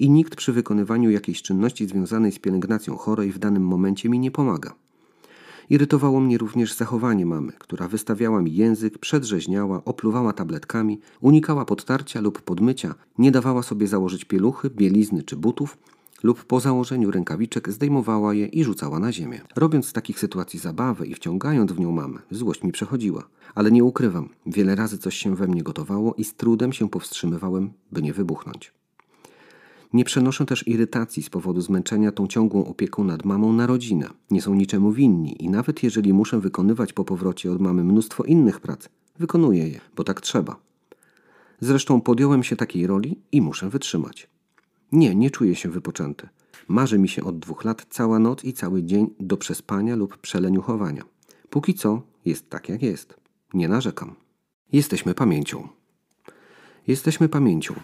i nikt przy wykonywaniu jakiejś czynności związanej z pielęgnacją chorej w danym momencie mi nie pomaga. Irytowało mnie również zachowanie mamy, która wystawiała mi język, przedrzeźniała, opluwała tabletkami, unikała podtarcia lub podmycia, nie dawała sobie założyć pieluchy, bielizny czy butów, lub po założeniu rękawiczek zdejmowała je i rzucała na ziemię. Robiąc z takich sytuacji zabawę i wciągając w nią mamę, złość mi przechodziła. Ale nie ukrywam, wiele razy coś się we mnie gotowało i z trudem się powstrzymywałem, by nie wybuchnąć. Nie przenoszę też irytacji z powodu zmęczenia tą ciągłą opieką nad mamą na rodzinę. Nie są niczemu winni i nawet jeżeli muszę wykonywać po powrocie od mamy mnóstwo innych prac, wykonuję je, bo tak trzeba. Zresztą podjąłem się takiej roli i muszę wytrzymać. Nie, nie czuję się wypoczęty. Marzy mi się od dwóch lat cała noc i cały dzień do przespania lub przeleniuchowania. Póki co jest tak jak jest. Nie narzekam. Jesteśmy pamięcią. Jesteśmy pamięcią.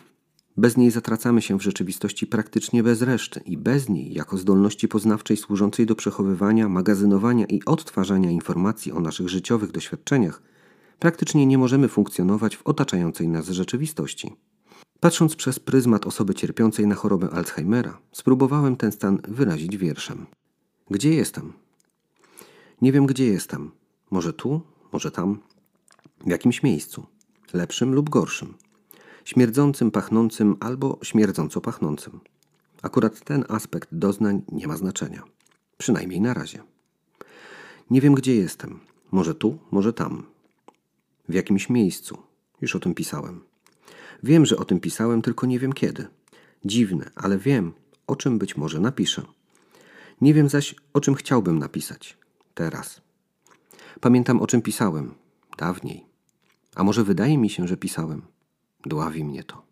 Bez niej zatracamy się w rzeczywistości praktycznie bez reszty i bez niej, jako zdolności poznawczej służącej do przechowywania, magazynowania i odtwarzania informacji o naszych życiowych doświadczeniach, praktycznie nie możemy funkcjonować w otaczającej nas rzeczywistości. Patrząc przez pryzmat osoby cierpiącej na chorobę Alzheimera, spróbowałem ten stan wyrazić wierszem. Gdzie jestem? Nie wiem, gdzie jestem. Może tu, może tam, w jakimś miejscu, lepszym lub gorszym, śmierdzącym, pachnącym albo śmierdząco pachnącym. Akurat ten aspekt doznań nie ma znaczenia, przynajmniej na razie. Nie wiem, gdzie jestem. Może tu, może tam. W jakimś miejscu. Już o tym pisałem. Wiem, że o tym pisałem, tylko nie wiem kiedy. Dziwne, ale wiem, o czym być może napiszę. Nie wiem zaś, o czym chciałbym napisać. Teraz. Pamiętam, o czym pisałem. Dawniej. A może wydaje mi się, że pisałem. Dławi mnie to.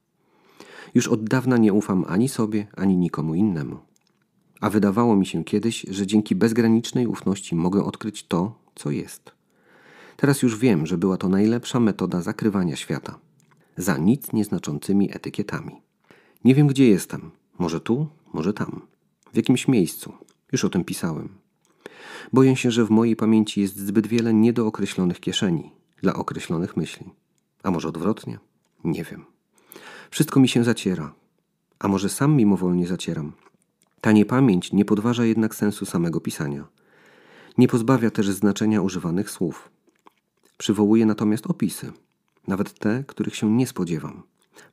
Już od dawna nie ufam ani sobie, ani nikomu innemu. A wydawało mi się kiedyś, że dzięki bezgranicznej ufności mogę odkryć to, co jest. Teraz już wiem, że była to najlepsza metoda zakrywania świata za nic nieznaczącymi etykietami. Nie wiem, gdzie jestem. Może tu, może tam. W jakimś miejscu. Już o tym pisałem. Boję się, że w mojej pamięci jest zbyt wiele niedookreślonych kieszeni dla określonych myśli. A może odwrotnie? Nie wiem. Wszystko mi się zaciera. A może sam mimowolnie zacieram. Ta niepamięć nie podważa jednak sensu samego pisania. Nie pozbawia też znaczenia używanych słów. Przywołuje natomiast opisy – nawet te, których się nie spodziewam.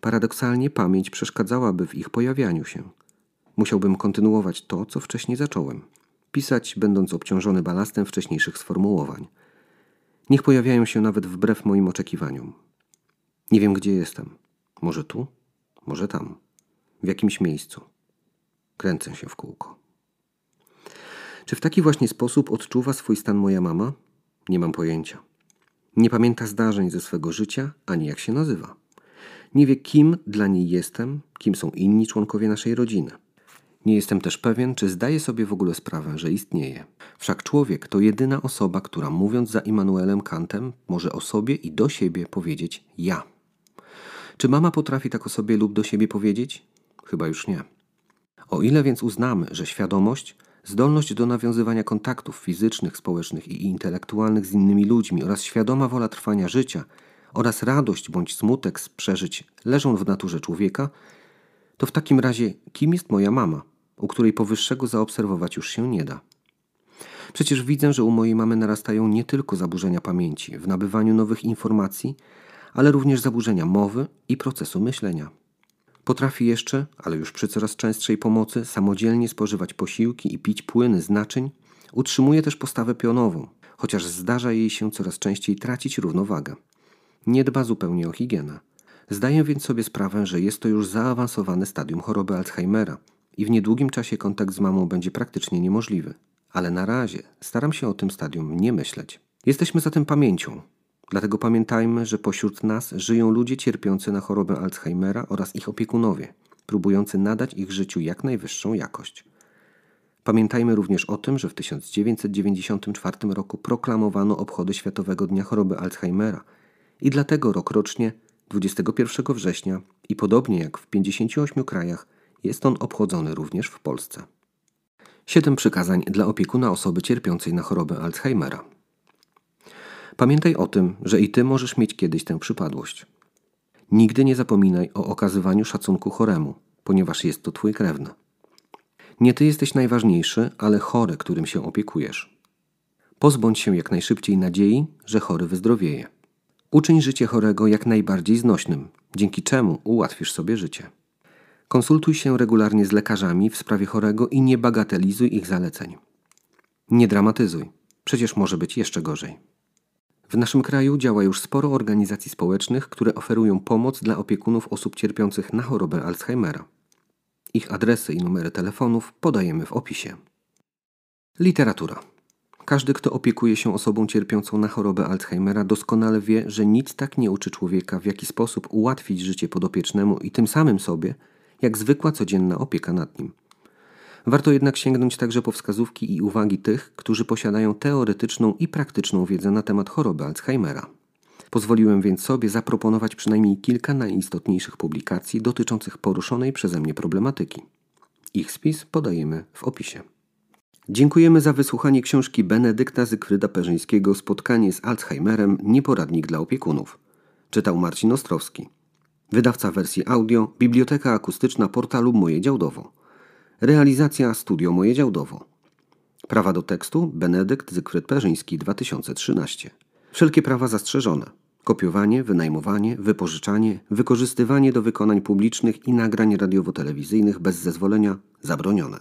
Paradoksalnie pamięć przeszkadzałaby w ich pojawianiu się. Musiałbym kontynuować to, co wcześniej zacząłem. Pisać, będąc obciążony balastem wcześniejszych sformułowań. Niech pojawiają się nawet wbrew moim oczekiwaniom. Nie wiem, gdzie jestem. Może tu, może tam, w jakimś miejscu. Kręcę się w kółko. Czy w taki właśnie sposób odczuwa swój stan moja mama? Nie mam pojęcia. Nie pamięta zdarzeń ze swego życia, ani jak się nazywa. Nie wie, kim dla niej jestem, kim są inni członkowie naszej rodziny. Nie jestem też pewien, czy zdaje sobie w ogóle sprawę, że istnieje. Wszak człowiek to jedyna osoba, która mówiąc za Immanuelem Kantem, może o sobie i do siebie powiedzieć ja. Czy mama potrafi tak o sobie lub do siebie powiedzieć? Chyba już nie. O ile więc uznamy, że świadomość Zdolność do nawiązywania kontaktów fizycznych, społecznych i intelektualnych z innymi ludźmi oraz świadoma wola trwania życia oraz radość bądź smutek z przeżyć leżą w naturze człowieka, to w takim razie kim jest moja mama, u której powyższego zaobserwować już się nie da? Przecież widzę, że u mojej mamy narastają nie tylko zaburzenia pamięci w nabywaniu nowych informacji, ale również zaburzenia mowy i procesu myślenia. Potrafi jeszcze, ale już przy coraz częstszej pomocy, samodzielnie spożywać posiłki i pić płyny z naczyń. Utrzymuje też postawę pionową, chociaż zdarza jej się coraz częściej tracić równowagę. Nie dba zupełnie o higienę. Zdaję więc sobie sprawę, że jest to już zaawansowane stadium choroby Alzheimera i w niedługim czasie kontakt z mamą będzie praktycznie niemożliwy. Ale na razie staram się o tym stadium nie myśleć. Jesteśmy zatem pamięcią, Dlatego pamiętajmy, że pośród nas żyją ludzie cierpiący na chorobę Alzheimera oraz ich opiekunowie, próbujący nadać ich życiu jak najwyższą jakość. Pamiętajmy również o tym, że w 1994 roku proklamowano obchody Światowego Dnia Choroby Alzheimera i dlatego rokrocznie 21 września i podobnie jak w 58 krajach jest on obchodzony również w Polsce. Siedem przykazań dla opiekuna osoby cierpiącej na chorobę Alzheimera. Pamiętaj o tym, że i ty możesz mieć kiedyś tę przypadłość. Nigdy nie zapominaj o okazywaniu szacunku choremu, ponieważ jest to twój krewny. Nie ty jesteś najważniejszy, ale chory, którym się opiekujesz. Pozbądź się jak najszybciej nadziei, że chory wyzdrowieje. Uczyń życie chorego jak najbardziej znośnym, dzięki czemu ułatwisz sobie życie. Konsultuj się regularnie z lekarzami w sprawie chorego i nie bagatelizuj ich zaleceń. Nie dramatyzuj, przecież może być jeszcze gorzej. W naszym kraju działa już sporo organizacji społecznych, które oferują pomoc dla opiekunów osób cierpiących na chorobę Alzheimera. Ich adresy i numery telefonów podajemy w opisie. Literatura. Każdy, kto opiekuje się osobą cierpiącą na chorobę Alzheimera, doskonale wie, że nic tak nie uczy człowieka, w jaki sposób ułatwić życie podopiecznemu i tym samym sobie, jak zwykła codzienna opieka nad nim. Warto jednak sięgnąć także po wskazówki i uwagi tych, którzy posiadają teoretyczną i praktyczną wiedzę na temat choroby Alzheimera. Pozwoliłem więc sobie zaproponować przynajmniej kilka najistotniejszych publikacji dotyczących poruszonej przeze mnie problematyki. Ich spis podajemy w opisie. Dziękujemy za wysłuchanie książki Benedykta Zygfryda Perzyńskiego Spotkanie z Alzheimerem Nieporadnik dla opiekunów. Czytał Marcin Ostrowski. Wydawca wersji audio Biblioteka Akustyczna portalu Moje Działdowo. Realizacja Studio Moje Działdowo. Prawa do tekstu Benedykt Zygfryd Perzyński 2013. Wszelkie prawa zastrzeżone. Kopiowanie, wynajmowanie, wypożyczanie, wykorzystywanie do wykonań publicznych i nagrań radiowo-telewizyjnych bez zezwolenia zabronione.